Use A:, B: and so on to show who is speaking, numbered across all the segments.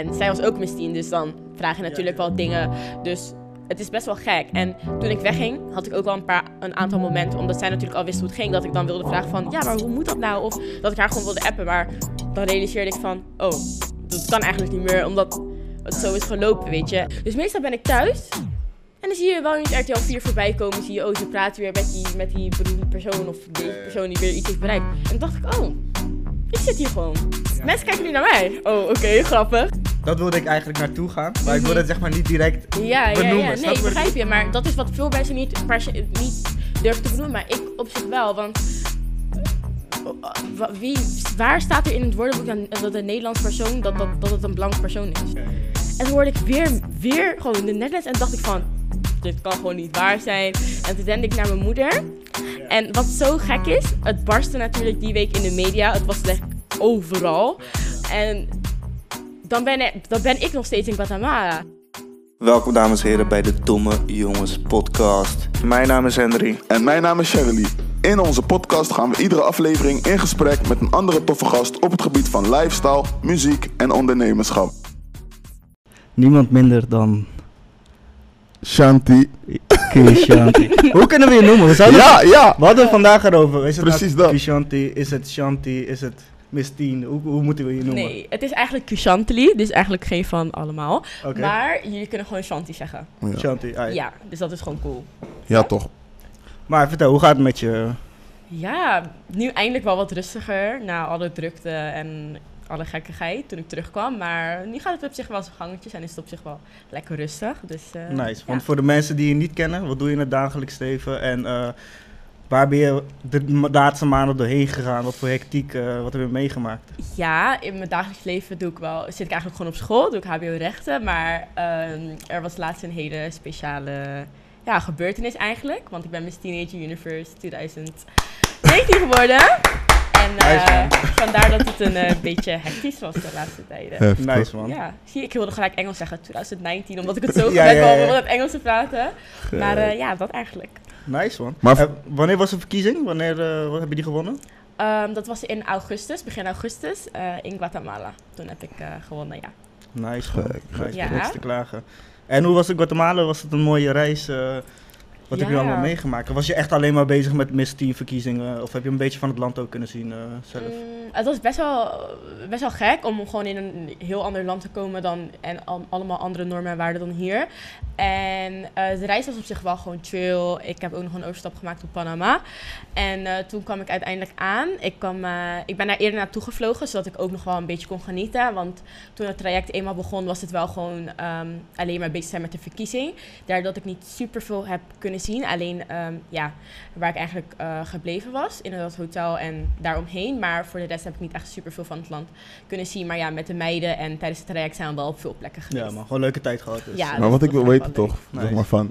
A: En zij was ook Miss Teen, dus dan vraag je natuurlijk wel dingen. Dus het is best wel gek. En toen ik wegging, had ik ook wel een, paar, een aantal momenten, omdat zij natuurlijk al wist hoe het ging, dat ik dan wilde vragen van, ja, maar hoe moet dat nou? Of dat ik haar gewoon wilde appen, maar dan realiseerde ik van, oh, dat kan eigenlijk niet meer, omdat het zo is gelopen, weet je. Dus meestal ben ik thuis en dan zie je wel eens RTL 4 voorbij komen, zie je, oh, ze praten weer met die, met die beroemde persoon of deze persoon die weer iets heeft bereikt. En toen dacht ik, oh, ik zit hier gewoon. Mensen kijken nu naar mij. Oh, oké, grappig.
B: Dat wilde ik eigenlijk naartoe gaan, maar ik wilde het zeg maar niet direct
A: Ja, ja,
B: benoemen.
A: ja.
B: Snap
A: Nee, ik begrijp je. Maar dat is wat veel mensen niet, niet durven te benoemen. Maar ik op zich wel. Want eh, wie, waar staat er in het woordenboek dan, dat een Nederlands persoon, dat, dat, dat het een blank persoon is? En toen hoorde ik weer, weer gewoon in de Netherlands en dacht ik van, dit kan gewoon niet waar zijn. En toen rende ik naar mijn moeder. En wat zo gek is, het barstte natuurlijk die week in de media. Het was echt overal. En dan ben, ik, dan ben ik nog steeds in Guatemala.
C: Welkom dames en heren bij de Domme Jongens podcast. Mijn naam is Henry.
D: En mijn naam is Shirley. In onze podcast gaan we iedere aflevering in gesprek met een andere toffe gast op het gebied van lifestyle, muziek en ondernemerschap.
B: Niemand minder dan
D: Shanti.
B: Kishanti. Hoe kunnen we je noemen? We, zouden
D: Ja, ja.
B: we hadden het vandaag erover. Is het
D: Precies
B: nou
D: dat.
B: Kishanti? Is het Shanti? Is het Miss Teen? Hoe, hoe moeten we je noemen?
A: Nee, het is eigenlijk Kushantli, dus eigenlijk geen van allemaal.
B: Oké.
A: Maar jullie kunnen gewoon Shanti zeggen.
D: Ja,
B: Shanti, ah, ja.
A: Ja, dus dat is gewoon cool.
D: ja toch.
B: Maar vertel, hoe gaat het met je?
A: Ja, nu eindelijk wel wat rustiger na alle drukte en alle gekkigheid toen ik terugkwam. Maar nu gaat het op zich wel zijn gangetjes en is het op zich wel lekker rustig. Dus, eh,
B: Nice. Want
A: ja.
B: voor de mensen die je niet kennen, wat doe je in het dagelijks leven? En eh, waar ben je de laatste maanden doorheen gegaan? Wat voor hectiek, eh, wat heb je meegemaakt?
A: Ja, in mijn dagelijks leven doe ik wel, zit ik eigenlijk gewoon op school, doe ik HBO-rechten. Maar ehm, er was laatst een hele speciale ja, gebeurtenis eigenlijk. Want ik ben Miss Teenage Universe 2019 geworden. En
B: Nice,
A: eh, vandaar dat het een eh, beetje hectisch was de laatste tijden.
D: Heftig.
B: Nice man.
A: Ja, zie je, ik wilde gelijk Engels zeggen, 2019, omdat ik het zo
B: Ja,
A: gewend
B: ja,
A: was
B: ja.
A: om het Engels te praten. Maar eh, ja, dat eigenlijk.
B: Nice man.
D: Maar-
B: Eh, wanneer was de verkiezing? Wanneer eh, wat heb je die gewonnen?
A: Ehm, dat was in augustus, begin augustus, eh, in Guatemala. Toen heb ik eh, gewonnen, ja.
B: Nice man.
D: Gek,
B: Nice,
A: Ja.
B: niks te klagen. En hoe was het in Guatemala? Was het een mooie reis? Wat heb je allemaal meegemaakt? Was je echt alleen maar bezig met Miss Teen verkiezingen? Of heb je een beetje van het land ook kunnen zien eh, zelf?
A: Mm, het was best wel, best wel gek om gewoon in een heel ander land te komen dan, en al- allemaal andere normen en waarden dan hier. En eh, de reis was op zich wel gewoon chill. Ik heb ook nog een overstap gemaakt op Panama. En eh, toen kwam ik uiteindelijk aan. Ik, kwam, ik ben daar eerder naartoe gevlogen, zodat ik ook nog wel een beetje kon genieten. Want toen het traject eenmaal begon, was het wel gewoon ehm, alleen maar bezig zijn met de verkiezing. Daardoor dat ik niet super veel heb kunnen zien. Alleen ehm, ja, waar ik eigenlijk eh, gebleven was, in dat hotel en daaromheen. Maar voor de rest heb ik niet echt super veel van het land kunnen zien. Maar ja, met de meiden en tijdens het traject zijn we wel op veel plekken geweest.
B: Ja man, gewoon een leuke tijd gehad. Dus.
A: Ja,
D: Maar wat ik wil weten toch,
B: leuk.
D: zeg maar van...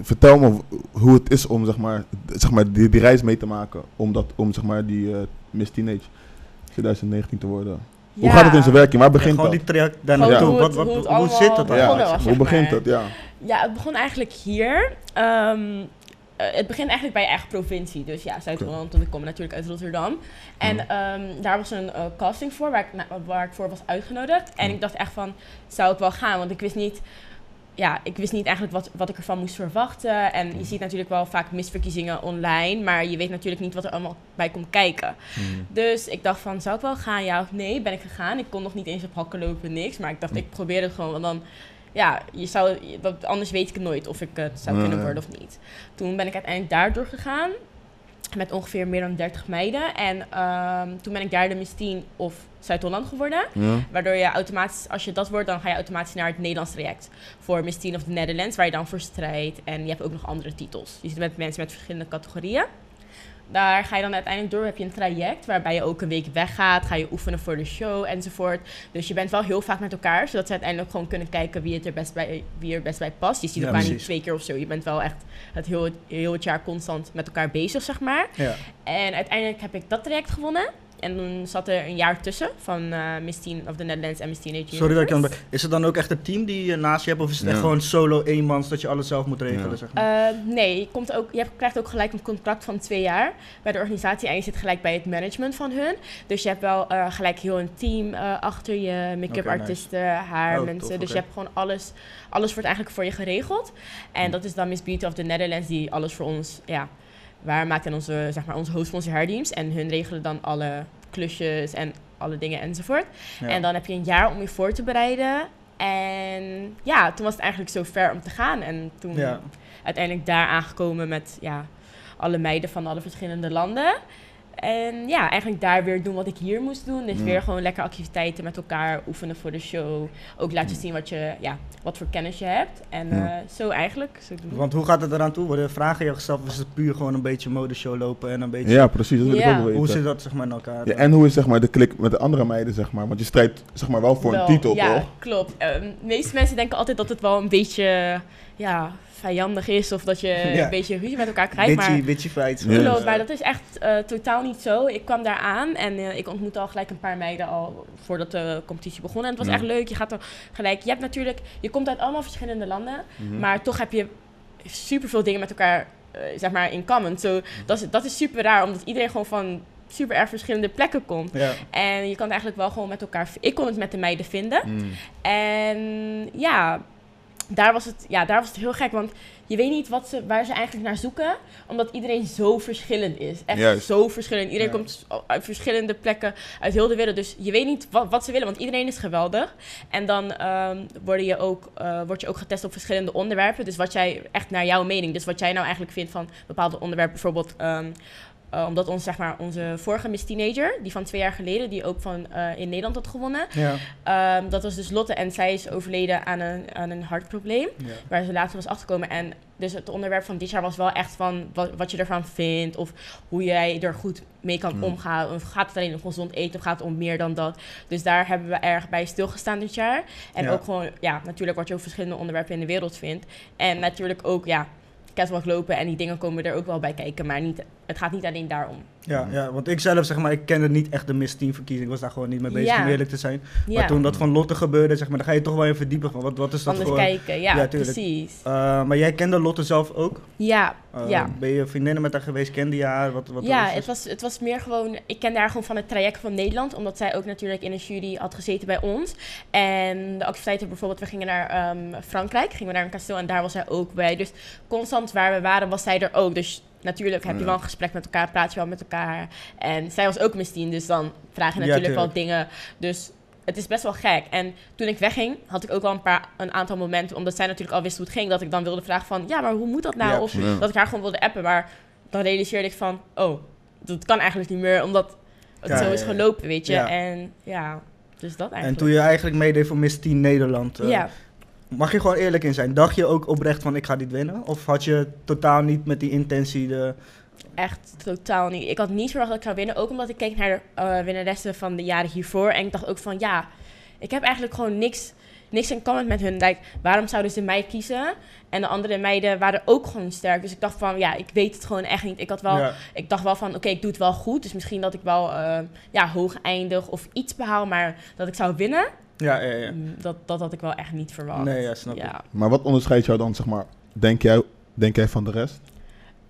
D: Vertel me hoe het is om zeg maar, zeg maar die, die reis mee te maken. Om, dat, om zeg maar die eh, Miss Teenage 2019 te worden. Hoe gaat het in zijn werking? Waar begint
B: gewoon
D: dat?
B: die traject daar
A: Gewoon
B: naartoe.
A: hoe
B: Wat,
A: het-
B: wat,
A: hoe
B: hoe,
A: het allemaal
B: zit dat
A: begonnen
B: dan?
D: hoe
A: zeg
D: begint
A: maar.
D: het? Ja.
A: Ja, het begon eigenlijk hier. Ehm, eh, het begint eigenlijk bij je eigen provincie. Dus ja, Zuid-Holland, want ik kom natuurlijk uit Rotterdam. En ehm, daar was een eh, casting voor waar ik, waar ik voor was uitgenodigd. En ik dacht echt van, zou ik wel gaan? Want ik wist niet, ja, ik wist niet eigenlijk wat, wat ik ervan moest verwachten. En je ziet natuurlijk wel vaak misverkiezingen online. Maar je weet natuurlijk niet wat er allemaal bij komt kijken. Dus ik dacht van, zou ik wel gaan, ja of nee? Ben ik gegaan. Ik kon nog niet eens op hakken lopen, niks. Maar ik dacht, ik probeer het gewoon. Want dan, ja, je zou, anders weet ik nooit of ik het zou kunnen worden of niet. Toen ben ik uiteindelijk daardoor gegaan. Met ongeveer meer dan 30 meiden. En ehm, toen ben ik derde Miss Teen of Zuid-Holland geworden.
D: Ja.
A: Waardoor je automatisch, als je dat wordt, dan ga je automatisch naar het Nederlands traject. Voor Miss Teen of the Netherlands, waar je dan voor strijdt. En je hebt ook nog andere titels. Je zit met mensen met verschillende categorieën. Daar ga je dan uiteindelijk door, heb je een traject waarbij je ook een week weggaat, ga je oefenen voor de show enzovoort. Dus je bent wel heel vaak met elkaar, zodat ze uiteindelijk gewoon kunnen kijken wie, het er, best bij, wie er best bij past. Je ziet
B: Ja,
A: elkaar niet twee keer of zo. Je bent wel echt het heel, heel het jaar constant met elkaar bezig, zeg maar.
B: Ja.
A: En uiteindelijk heb ik dat traject gewonnen. En toen zat er een jaar tussen van eh, Miss Teen of the Netherlands en Miss Teenage
B: Sorry dat ik
A: Universe.
B: Is het dan ook echt een team die je naast je hebt? Of is het echt gewoon solo eenmans dat je alles zelf moet regelen?
E: Ja.
B: Zeg maar?
A: Eh, nee, je, komt ook, je hebt- krijgt ook gelijk een contract van twee jaar bij de organisatie en je zit gelijk bij het management van hun. Dus je hebt wel eh, gelijk heel een team eh, achter je, make-up
B: nice.
A: artiesten, haar
B: Oh,
A: mensen.
B: tof,
A: dus je hebt gewoon alles, alles wordt eigenlijk voor je geregeld. En
B: Hm.
A: dat is dan Miss Beauty of the Netherlands die alles voor ons, ja, waar maakt en onze, zeg maar, onze hairteams. En hun regelen dan alle klusjes en alle dingen enzovoort.
B: Ja.
A: En dan heb je een jaar om je voor te bereiden. En ja, toen was het eigenlijk zo ver om te gaan. En toen
B: Ja.
A: uiteindelijk daar aangekomen met ja, alle meiden van alle verschillende landen. En ja, eigenlijk daar weer doen wat ik hier moest doen. Dus
E: Ja.
A: weer gewoon lekker activiteiten met elkaar oefenen voor de show. Ook laten zien wat, je, ja, wat voor kennis je hebt. En
E: Ja.
A: eh, zo eigenlijk. Zo doen.
B: Want hoe gaat het eraan toe? Worden vragen je gesteld of is het puur gewoon een beetje modeshow lopen en een beetje...
E: Ja, precies, dat wil
A: Ja.
E: ik ook wel
B: Hoe zit dat zeg maar in elkaar?
E: Ja, en hoe is zeg maar de klik met de andere meiden, zeg maar? Want je strijdt zeg maar wel voor
A: Wel,
E: een titel,
A: ja,
E: toch?
A: klopt. Ehm, de meeste mensen denken altijd dat het wel een beetje ja, vijandig is. Of dat je
B: Ja.
A: een beetje ruzie met elkaar krijgt. Maar
B: Bitchy, bitchy fights.
A: Klopt, maar dat is echt eh, totaal niet zo. Ik kwam daar aan en eh, ik ontmoette al gelijk een paar meiden al voordat de competitie begon. En het was
E: Ja.
A: echt leuk. Je gaat er gelijk. Je hebt natuurlijk, je komt uit allemaal verschillende landen,
E: Mhm.
A: maar toch heb je superveel dingen met elkaar, eh, zeg maar, in common. Zo, dat, is, dat is super raar, omdat iedereen gewoon van super erg verschillende plekken komt.
B: Ja.
A: En je kan het eigenlijk wel gewoon met elkaar. Ik kon het met de meiden vinden.
E: Mm.
A: En ja, daar was het, ja, daar was het heel gek. Want je weet niet wat ze, waar ze eigenlijk naar zoeken. Omdat iedereen zo verschillend is. Echt
E: Juist.
A: zo verschillend. Iedereen
B: Ja.
A: komt uit verschillende plekken uit heel de wereld. Dus je weet niet wat, wat ze willen. Want iedereen is geweldig. En dan ehm word, je ook, word je ook getest op verschillende onderwerpen. Dus wat jij echt naar jouw mening. Dus wat jij nou eigenlijk vindt van bepaalde onderwerpen. Bijvoorbeeld. ehm, eh, omdat ons, zeg maar, onze vorige Miss Teenager, die van twee jaar geleden, die ook van, eh, in Nederland had gewonnen,
B: Ja.
A: Ehm, dat was dus Lotte en zij is overleden aan een, aan een hartprobleem,
B: Ja.
A: waar ze later was achtergekomen. En dus het onderwerp van dit jaar was wel echt van wat, wat je ervan vindt of hoe jij er goed mee kan
E: Mm.
A: omgaan. Of gaat het alleen om gezond eten of gaat het om meer dan dat? Dus daar hebben we erg bij stilgestaan dit jaar. En
B: Ja.
A: ook gewoon, ja, natuurlijk wat je over verschillende onderwerpen in de wereld vindt. En natuurlijk ook, ja, catwalk lopen en die dingen komen er ook wel bij kijken, maar niet, het gaat niet alleen daarom.
B: Ja, ja, want ik zelf zeg maar, ik kende niet echt de Miss Team verkiezing. Ik was daar gewoon niet mee bezig
A: Ja.
B: om eerlijk te zijn.
A: Ja,
B: Maar toen dat van Lotte gebeurde, zeg maar, dan ga je toch wel even verdiepen van wat, wat is dat
A: anders
B: voor...
A: kijken. Ja,
B: Ja, tuurlijk.
A: precies.
B: Eh, maar jij kende Lotte zelf ook?
A: Ja,
B: Eh,
A: ja.
B: Ben je vriendinnen met haar geweest? Kende je haar? Wat, wat
A: ja,
B: was
A: het was, het was meer gewoon... Ik kende haar gewoon van het traject van Nederland. Omdat zij ook natuurlijk in een jury had gezeten bij ons. En de activiteiten bijvoorbeeld... We gingen naar ehm, Frankrijk. Gingen we naar een kasteel. En daar was zij ook bij. Dus constant waar we waren, was zij er ook. Dus natuurlijk heb je wel een gesprek met elkaar. Praat je wel met elkaar. En zij was ook Miss Teen, Dus dan vraag je
B: Ja,
A: natuurlijk wel dingen. Dus... Het is best wel gek. En toen ik wegging, had ik ook wel een, paar, een aantal momenten, omdat zij natuurlijk al wist hoe het ging, dat ik dan wilde vragen van, ja, maar hoe moet dat nou?
B: Ja,
A: of.
E: Ja.
A: dat ik haar gewoon wilde appen. Maar dan realiseerde ik van, oh, dat kan eigenlijk niet meer, omdat het
B: Ja,
A: zo is gelopen, weet je. En ja, dus dat
B: En
A: eigenlijk.
B: toen je eigenlijk meedeed voor Miss Teen Nederland,
A: ja,
B: mag je gewoon eerlijk in zijn. Dacht je ook oprecht van ik ga dit winnen? Of had je totaal niet met die intentie de...
A: echt totaal niet. Ik had niet verwacht dat ik zou winnen, ook omdat ik keek naar de eh, winnaressen van de jaren hiervoor. En ik dacht ook van, ja, ik heb eigenlijk gewoon niks, niks in common met hun. Like, waarom zouden ze mij kiezen? En de andere meiden waren ook gewoon sterk. Dus ik dacht van, ja, ik weet het gewoon echt niet. Ik had wel
B: Ja,
A: ik dacht wel van, oké, ik doe het wel goed. Dus misschien dat ik wel eh, ja, hoog eindig of iets behaal. Maar dat ik zou winnen,
B: ja, ja. ja.
A: mm, dat, dat had ik wel echt niet verwacht.
B: Nee, ja, snap ik.
A: ja.
E: Maar wat onderscheidt jou dan, zeg maar, denk jij, denk jij van de rest?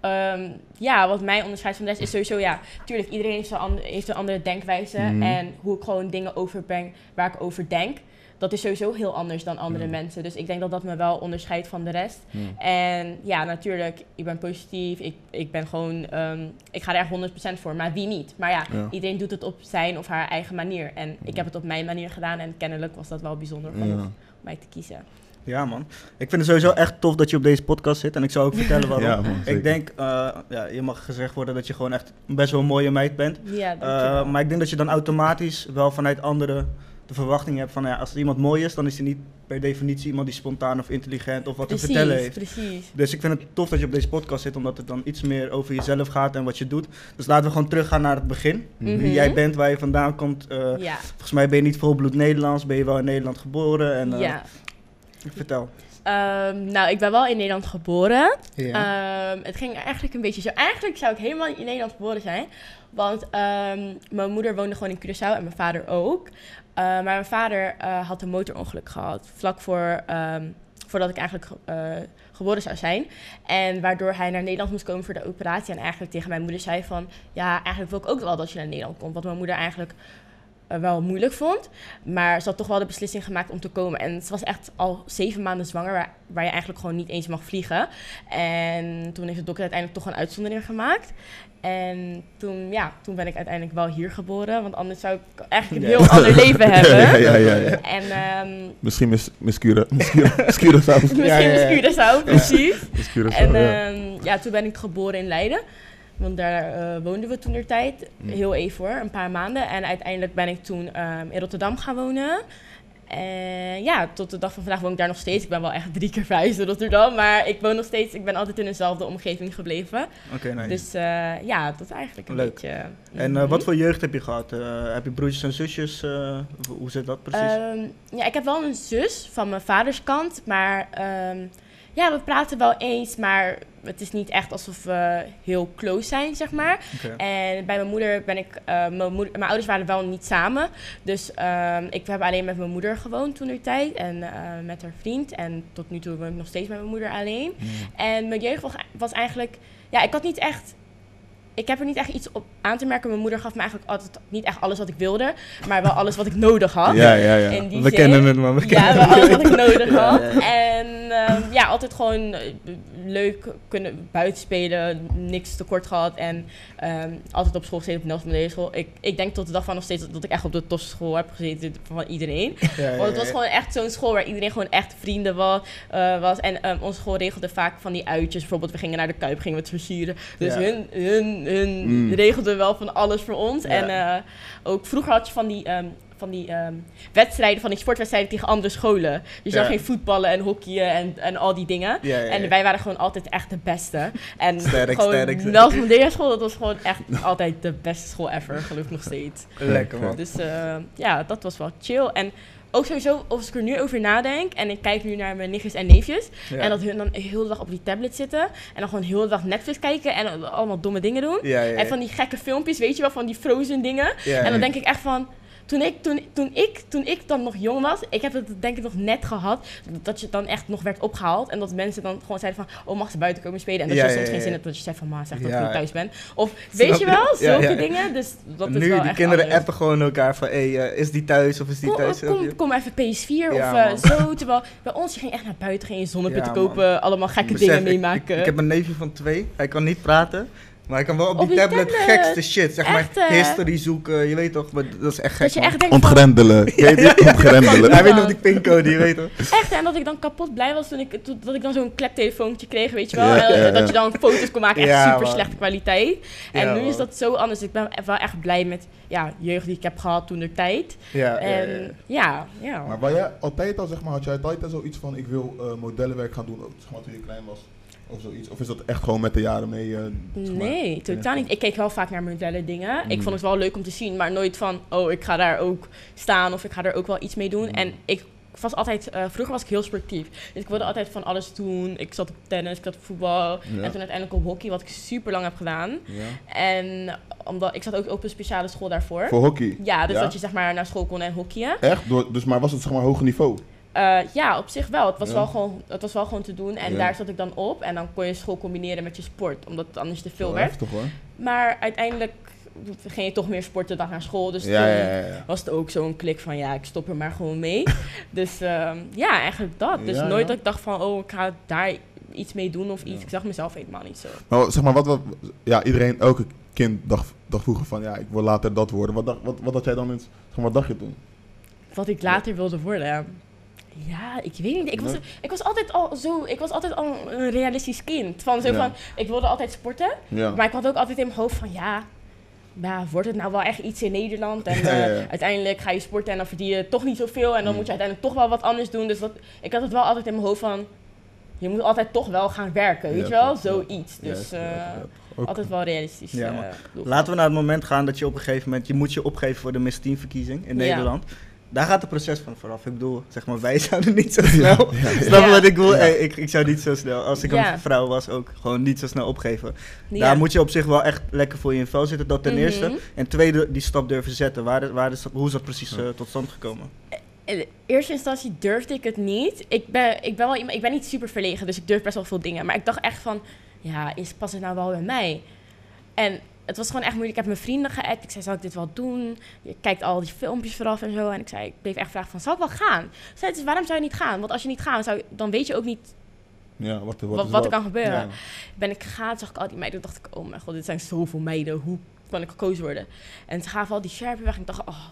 A: Ehm, ja, wat mij onderscheidt van de rest is sowieso, ja, tuurlijk, iedereen heeft een, ander- heeft een andere denkwijze.
E: Mhm.
A: En hoe ik gewoon dingen overbreng waar ik over denk, dat is sowieso heel anders dan andere
E: Ja.
A: mensen. Dus ik denk dat dat me wel onderscheidt van de rest. En ja, natuurlijk, ik ben positief. Ik, ik ben gewoon, ehm, ik ga er echt 100% voor. Maar wie niet? Maar ja,
E: Ja.
A: iedereen doet het op zijn of haar eigen manier. En ik heb het op mijn manier gedaan. En kennelijk was dat wel bijzonder genoeg
E: Ja.
A: om mij te kiezen.
B: Ja, man. Ik vind het sowieso echt tof dat je op deze podcast zit. En ik zou ook vertellen waarom.
E: Ja, man, zeker.
B: ik denk, eh, ja, je mag gezegd worden dat je gewoon echt best wel een mooie meid bent.
A: Ja,
B: Eh,
A: dankjewel.
B: maar ik denk dat je dan automatisch wel vanuit anderen de verwachting hebt van ja, als er iemand mooi is, dan is hij niet per definitie iemand die spontaan of intelligent of wat te vertellen heeft.
A: precies.
B: Dus ik vind het tof dat je op deze podcast zit, omdat het dan iets meer over jezelf gaat en wat je doet. Dus laten we gewoon teruggaan naar het begin.
A: Mhm.
B: Wie jij bent, waar je vandaan komt. Eh,
A: Ja,
B: Volgens mij ben je niet volbloed Nederlands, ben je wel in Nederland geboren. En, eh,
A: ja.
B: Vertel.
A: Ehm, nou, ik ben wel in Nederland geboren.
B: Ja.
A: Ehm, het ging eigenlijk een beetje zo. Eigenlijk zou ik helemaal in Nederland geboren zijn. Want ehm, mijn moeder woonde gewoon in Curaçao en mijn vader ook. Eh, maar mijn vader eh, had een motorongeluk gehad. Vlak voor, ehm, voordat ik eigenlijk eh, geboren zou zijn. En waardoor hij naar Nederland moest komen voor de operatie. En eigenlijk tegen mijn moeder zei van... Ja, eigenlijk wil ik ook wel dat je naar Nederland komt. Wat mijn moeder eigenlijk wel moeilijk vond. Maar ze had toch wel de beslissing gemaakt om te komen. En ze was echt al zeven maanden zwanger, waar, waar je eigenlijk gewoon niet eens mag vliegen. En toen heeft de dokter uiteindelijk toch een uitzondering gemaakt. En toen, ja, toen ben ik uiteindelijk wel hier geboren. Want anders zou ik eigenlijk een
B: Ja.
A: heel ander leven hebben.
E: Ja, ja, ja, ja.
A: En ehm
E: Misschien mis, mis Cura- mis Cura- mis Curaçao.
A: misschien
B: Ja, ja, ja.
A: is Curaçao, precies. En
E: ja.
A: ehm, ja, toen ben ik geboren in Leiden. Want daar eh, woonden we toen de tijd.
E: Mm.
A: Heel even hoor, een paar maanden. En uiteindelijk ben ik toen ehm, in Rotterdam gaan wonen. En ja, tot de dag van vandaag woon ik daar nog steeds. Ik ben wel echt drie keer verhuisd in Rotterdam. Maar ik woon nog steeds, ik ben altijd in dezelfde omgeving gebleven.
B: Oké, nice.
A: Dus eh, ja, dat is eigenlijk een
B: Leuk.
A: beetje...
B: en eh,
A: Mhm.
B: wat voor jeugd heb je gehad? Eh, heb je broertjes en zusjes? Eh, hoe- hoe zit dat precies?
A: Ehm, ja, ik heb wel een zus van mijn vaders kant, maar ehm, ja, we praten wel eens, maar het is niet echt alsof we heel close zijn, zeg maar. En bij mijn moeder ben ik, eh, mijn, moeder, mijn ouders waren wel niet samen, dus ehm, ik heb alleen met mijn moeder gewoond toen de tijd en eh, met haar vriend. En tot nu toe woon ik nog steeds met mijn moeder alleen. En mijn jeugd was, was eigenlijk, ja, ik had niet echt. Ik heb er niet echt iets op aan te merken. Mijn moeder gaf me eigenlijk altijd niet echt alles wat ik wilde, maar wel alles wat ik nodig had.
E: Ja, ja, ja.
A: In die
B: we
A: zin.
B: kennen het, man. We
A: Ja,
B: kennen
A: wel
B: het.
A: alles wat ik nodig had.
B: ja, ja.
A: En ehm, ja, altijd gewoon eh, leuk kunnen buiten spelen, niks tekort gehad. En ehm, altijd op school gezeten op Nelson Mandela school. Ik, ik denk tot de dag van nog steeds dat ik echt op de tofste school heb gezeten van iedereen.
B: Ja, ja,
A: Want het was gewoon echt zo'n school waar iedereen gewoon echt vrienden was. eh, was. En ehm, onze school regelde vaak van die uitjes. Bijvoorbeeld, we gingen naar de Kuip, gingen we het versieren. Dus
B: Ja.
A: hun, hun, hun
E: Mm.
A: regelden wel van alles voor ons.
B: Ja.
A: En eh, ook vroeger had je van die... ehm, van die ehm, wedstrijden, van die sportwedstrijden tegen andere scholen.
B: Ja.
A: dan ging voetballen en hockeyen en, en al die dingen.
B: Ja, ja, ja.
A: En wij waren gewoon altijd echt de beste. En
B: Sterk,
A: gewoon
B: sterk.
A: Nelson Mandela school, dat was gewoon echt altijd de beste school ever. Geloof ik nog steeds.
B: Lekker, man.
A: Dus eh, ja, dat was wel chill. En ook sowieso, als ik er nu over nadenk en ik kijk nu naar mijn nichtjes en neefjes.
B: Ja.
A: En dat hun dan heel de dag op die tablet zitten. En dan gewoon heel de dag Netflix kijken en allemaal domme dingen doen.
B: Ja, ja, ja.
A: En van die gekke filmpjes, weet je wel, van die frozen dingen. En dan denk ik echt van. Toen ik, toen, toen, ik, toen ik dan nog jong was, ik heb het denk ik nog net gehad, dat je dan echt nog werd opgehaald. En dat mensen dan gewoon zeiden van, oh mag ze buiten komen spelen? En dat
B: Ja,
A: je soms
B: ja,
A: geen zin hebt dat je zegt van, ma zeg dat ik niet thuis ben. Of weet je wel, zulke dingen. Dus dat is
B: nu,
A: wel
B: die
A: echt
B: kinderen
A: anders.
B: appen gewoon elkaar van, hey, eh, is die thuis of is die
A: Kom,
B: thuis?
A: kom, kom even PS4
B: Ja,
A: of eh, zo. Terwijl bij ons, je ging echt naar buiten, ging je kopen, allemaal gekke
B: Besef,
A: dingen
B: ik-
A: meemaken.
B: Ik, ik heb een neefje van twee, hij kan niet praten. Maar hij kan wel op die,
A: Op die
B: tablet,
A: tablet.
B: gekste shit, zeg
A: Echt,
B: maar
A: eh,
B: history zoeken, je weet toch, maar dat is echt gek
A: dat je echt denkt
E: je? Ontgrendelen.
B: Hij weet nog die pincode, je weet toch.
A: echt, en dat ik dan kapot blij was toen ik, toen, dat ik dan zo'n kleptelefoontje kreeg, weet je wel.
E: Ja,
A: en
E: ja, ja.
A: dat je dan foto's kon maken, echt
B: Ja,
A: super
B: man.
A: slechte kwaliteit. En
B: Ja,
A: nu
B: man.
A: is dat zo anders. Ik ben wel echt blij met ja, jeugd die ik heb gehad toen de tijd.
B: Ja, ja, ja, ja.
A: En ja, ja.
E: Maar waar jij altijd al, zeg maar, had jij altijd al zoiets van, ik wil eh, modellenwerk gaan doen, ook, zeg maar, toen je klein was? Of zoiets? Of is dat echt gewoon met de jaren mee? eh, maar,
A: Nee, totaal niet. Ik keek wel vaak naar modellen dingen. Ik
E: Mm.
A: vond het wel leuk om te zien, maar nooit van, oh, ik ga daar ook staan of ik ga er ook wel iets mee doen.
E: Mm.
A: En ik was altijd, eh, vroeger was ik heel sportief. Dus ik wilde altijd van alles doen. Ik zat op tennis, ik zat op voetbal.
E: Ja.
A: En toen uiteindelijk op hockey, wat ik super lang heb gedaan.
E: Ja.
A: En omdat ik zat ook op een speciale school daarvoor.
E: Voor hockey?
A: Ja, dus
E: Ja?
A: dat je zeg maar naar school kon en hockeyen.
E: Echt? Door, dus maar was het zeg maar hoger niveau?
A: Eh, ja, op zich wel. Het was,
E: Ja.
A: wel gewoon, het was wel gewoon te doen. En
E: Ja.
A: daar zat ik dan op. En dan kon je school combineren met je sport. Omdat het anders te veel werd.
E: Heftig hoor.
A: Maar uiteindelijk ging je toch meer sporten dan naar school. Dus
E: Ja,
A: toen was het ook zo'n klik van ja, ik stop er maar gewoon mee. dus ehm, ja, eigenlijk dat. Dus nooit dat ik dacht van oh, ik ga daar iets mee doen of iets. Ik zag mezelf helemaal niet zo.
E: Maar zeg maar, wat, wat, ja, iedereen, elke kind dacht, dacht vroeger van, ja, ik wil later dat worden. Wat, dacht, wat, wat had jij dan, in, zeg maar, wat dacht je toen?
A: Wat ik later wilde worden. Ja, ik weet niet. Ik was, ik was altijd al zo, ik was altijd al een realistisch kind. Van zo
E: Ja.
A: van, ik wilde altijd sporten.
E: Ja.
A: Maar ik had ook altijd in mijn hoofd van ja, ja, wordt het nou wel echt iets in Nederland? En
E: ja,
A: eh, uiteindelijk ga je sporten en dan verdien je toch niet zoveel. En dan
E: Mm.
A: moet je uiteindelijk toch wel wat anders doen. Dus dat, ik had het wel altijd in mijn hoofd van, je moet altijd toch wel gaan werken, weet je wel? Zoiets. Dus eh, altijd wel realistisch. Eh.
B: Laten we naar het moment gaan dat je op een gegeven moment, je moet je opgeven voor de Miss Teen verkiezing in
A: Ja.
B: Nederland. Daar gaat het proces van vooraf. Ik bedoel, zeg maar, wij zouden niet zo snel.
E: Ja, ja, ja.
B: Snap je
A: Ja.
B: wat ik bedoel?
E: Ja.
B: Hey, ik, ik zou niet zo snel, als ik
A: Ja.
B: een vrouw was, ook gewoon niet zo snel opgeven.
A: Ja.
B: Daar moet je op zich wel echt lekker voor je in vel zitten, dat ten
A: Mhm.
B: eerste. En tweede, die stap durven zetten. Waar, is- waar is dat, hoe is dat precies eh, tot stand gekomen?
A: In eerste instantie durfde ik het niet. Ik ben, ik ben, wel iemand, ik ben niet super verlegen, dus ik durf best wel veel dingen. Maar ik dacht echt van, ja, is, past het nou wel bij mij? En het was gewoon echt moeilijk. Ik heb mijn vrienden geappt. Ik zei, zal ik dit wel doen? Je kijkt al die filmpjes vooraf en zo. En ik zei, ik bleef echt vragen van, zal ik wel gaan? Ze zei, dus waarom zou je niet gaan? Want als je niet gaat, zou, dan weet je ook niet
E: Ja, wat, wat,
A: wat, wat er kan gebeuren.
E: Ja.
A: Ben ik gegaan, zag ik al die meiden. dacht ik, oh mijn god, dit zijn zoveel meiden. Hoe kan ik gekozen worden? En ze gaven al die sjerpen weg. En ik dacht, oh,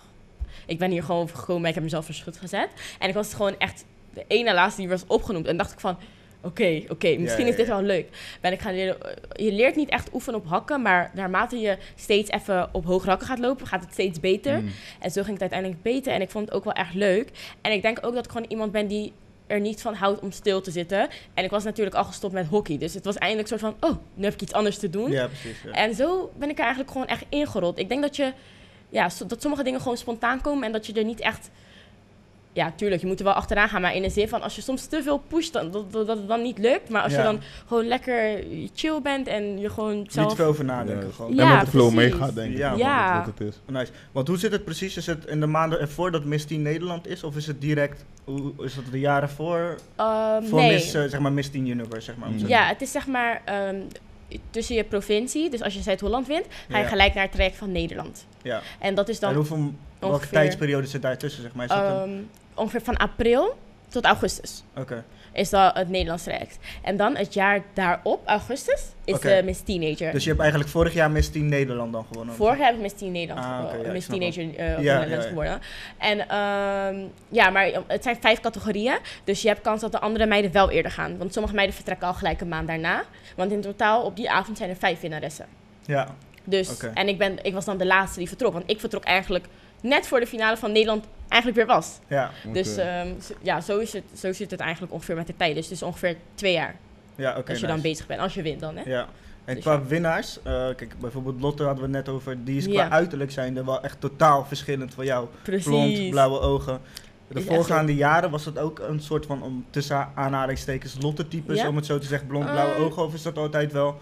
A: ik ben hier gewoon voor gekomen. Ik heb mezelf verschut gezet. En ik was gewoon echt de ene laatste die was opgenoemd. En dacht ik van, oké, oké, misschien
B: ja,
A: is dit
B: ja.
A: wel leuk. Ben ik gaan leren, je leert niet echt oefenen op hakken. Maar naarmate je steeds even op hoog hakken gaat lopen, gaat het steeds beter.
E: Mm.
A: En zo ging het uiteindelijk beter. En ik vond het ook wel echt leuk. En ik denk ook dat ik gewoon iemand ben die er niet van houdt om stil te zitten. En ik was natuurlijk al gestopt met hockey. Dus het was eindelijk soort van, oh, nu heb ik iets anders te doen.
B: Ja, precies.
A: En zo ben ik er eigenlijk gewoon echt ingerold. Ik denk dat je, ja, dat sommige dingen gewoon spontaan komen en dat je er niet echt, ja, tuurlijk, je moet er wel achteraan gaan. Maar in de zin van, als je soms te veel pusht, dan, dat, dat, dat het dan niet lukt. Maar als
B: Ja.
A: je dan gewoon lekker chill bent en je gewoon
B: Niet
A: zelf...
B: te veel over nadenken.
E: Ja.
B: Gewoon.
A: Ja,
E: en met de flow meegaat, denk ik.
B: Ja.
E: Dat
A: Ja.
E: is wat het is.
B: Nice. Want hoe zit het precies? Is het in de maanden ervoor dat Miss Teen Nederland is? Of is het direct, hoe, is dat de jaren voor?
A: Ehm,
B: Voor
A: nee.
B: Miss, eh, zeg maar, Miss Teen Universe, zeg maar.
E: Mm.
A: Ja, het is zeg maar ehm, tussen je provincie. Dus als je Zuid-Holland wint, ga je
B: Ja.
A: gelijk naar het traject van Nederland.
B: ja.
A: En dat is dan
B: en hoeveel, welke tijdsperiode zit daartussen, zeg maar? Is dat een-
A: ehm, ongeveer van april tot augustus.
B: Oké.
A: Is dat het Nederlands traject. En dan het jaar daarop, augustus, is de Miss Teenager.
B: Dus je hebt eigenlijk vorig jaar Miss Teen Nederland dan gewonnen?
A: Vorig jaar heb ik Miss Teen Nederland,
B: Ah,
A: eh,
B: ja,
A: Miss Teenager of
B: Ja, ja.
A: geworden. En ehm, ja, maar het zijn vijf categorieën. Dus je hebt kans dat de andere meiden wel eerder gaan. Want sommige meiden vertrekken al gelijk een maand daarna. Want in totaal op die avond zijn er vijf winnaressen.
B: Ja,
A: Dus, en ik, ben, ik was dan de laatste die vertrok. Want ik vertrok eigenlijk net voor de finale van Nederland eigenlijk weer was.
B: ja,
A: Dus ehm, ja, zo, is het, zo zit het eigenlijk ongeveer met de tijd. Dus het is ongeveer twee jaar
B: ja oké.
A: als je dan bezig bent. Als je wint dan, hè?
B: Ja. En
A: Dus
B: qua
A: ja.
B: winnaars, eh, kijk, bijvoorbeeld Lotte hadden we net over, die is qua
A: Ja.
B: uiterlijk zijnde wel echt totaal verschillend van jou.
A: Precies.
B: Blond, blauwe ogen. De
A: Is
B: voorgaande jaren was dat ook een soort van, om tussen aanhalingstekens, Lotte-types,
A: Ja?
B: om het zo te zeggen, blond, blauwe
A: Ehm.
B: ogen? Of is dat altijd wel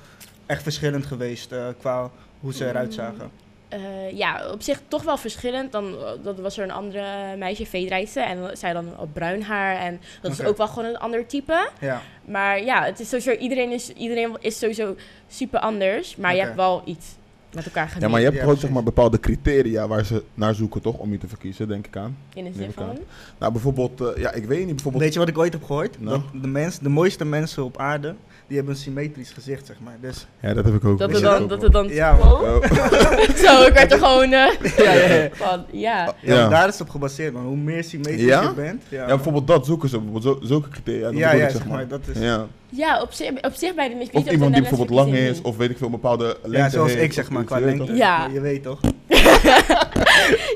B: echt verschillend geweest eh, qua hoe ze eruit
A: Mm. Eh, ja, op zich toch wel verschillend. Dan eh, dat was er een andere meisje, Veedrijsen. En zij dan op bruin haar. En dat is ook wel gewoon een ander type.
B: Ja,
A: Maar ja, het is sowieso, iedereen, is, iedereen is sowieso super anders. Maar je hebt wel iets met elkaar gemeen.
E: Ja, maar je hebt
B: Ja,
E: toch ook
B: precies.
E: zeg maar, bepaalde criteria waar ze naar zoeken, toch? Om je te verkiezen, denk ik aan.
A: In
E: neem
A: zin van...
E: Nou, bijvoorbeeld, eh, ja, ik weet niet, bijvoorbeeld...
B: Weet je wat ik ooit heb gehoord?
E: Nou?
B: Dat de, mens, de mooiste mensen op aarde, die hebben een symmetrisch gezicht, zeg maar. Dus,
E: Ja, dat heb ik ook.
A: Dat er dan...
B: dat
A: er dan
B: Ja,
A: Oh.
E: Oh.
A: Zo, ik werd er gewoon... eh,
B: ja, ja, ja.
A: van, ja.
B: Ja, daar is het op gebaseerd, man. Hoe meer symmetrisch
E: Ja?
B: je bent. Ja,
E: Ja, bijvoorbeeld dat zoeken ze, bijvoorbeeld zo, zulke criteria.
B: ja, ja,
E: ik,
B: zeg maar. Dat is,
E: Ja.
A: Ja, op zich, op zich bij de Miss
E: Of iemand die bijvoorbeeld lang is, of weet ik veel, een bepaalde lengte
B: ja, zoals
E: heeft,
B: ik, zeg maar, qua
E: je weet
B: lengte.
E: toch?
A: Ja.
B: Je weet toch?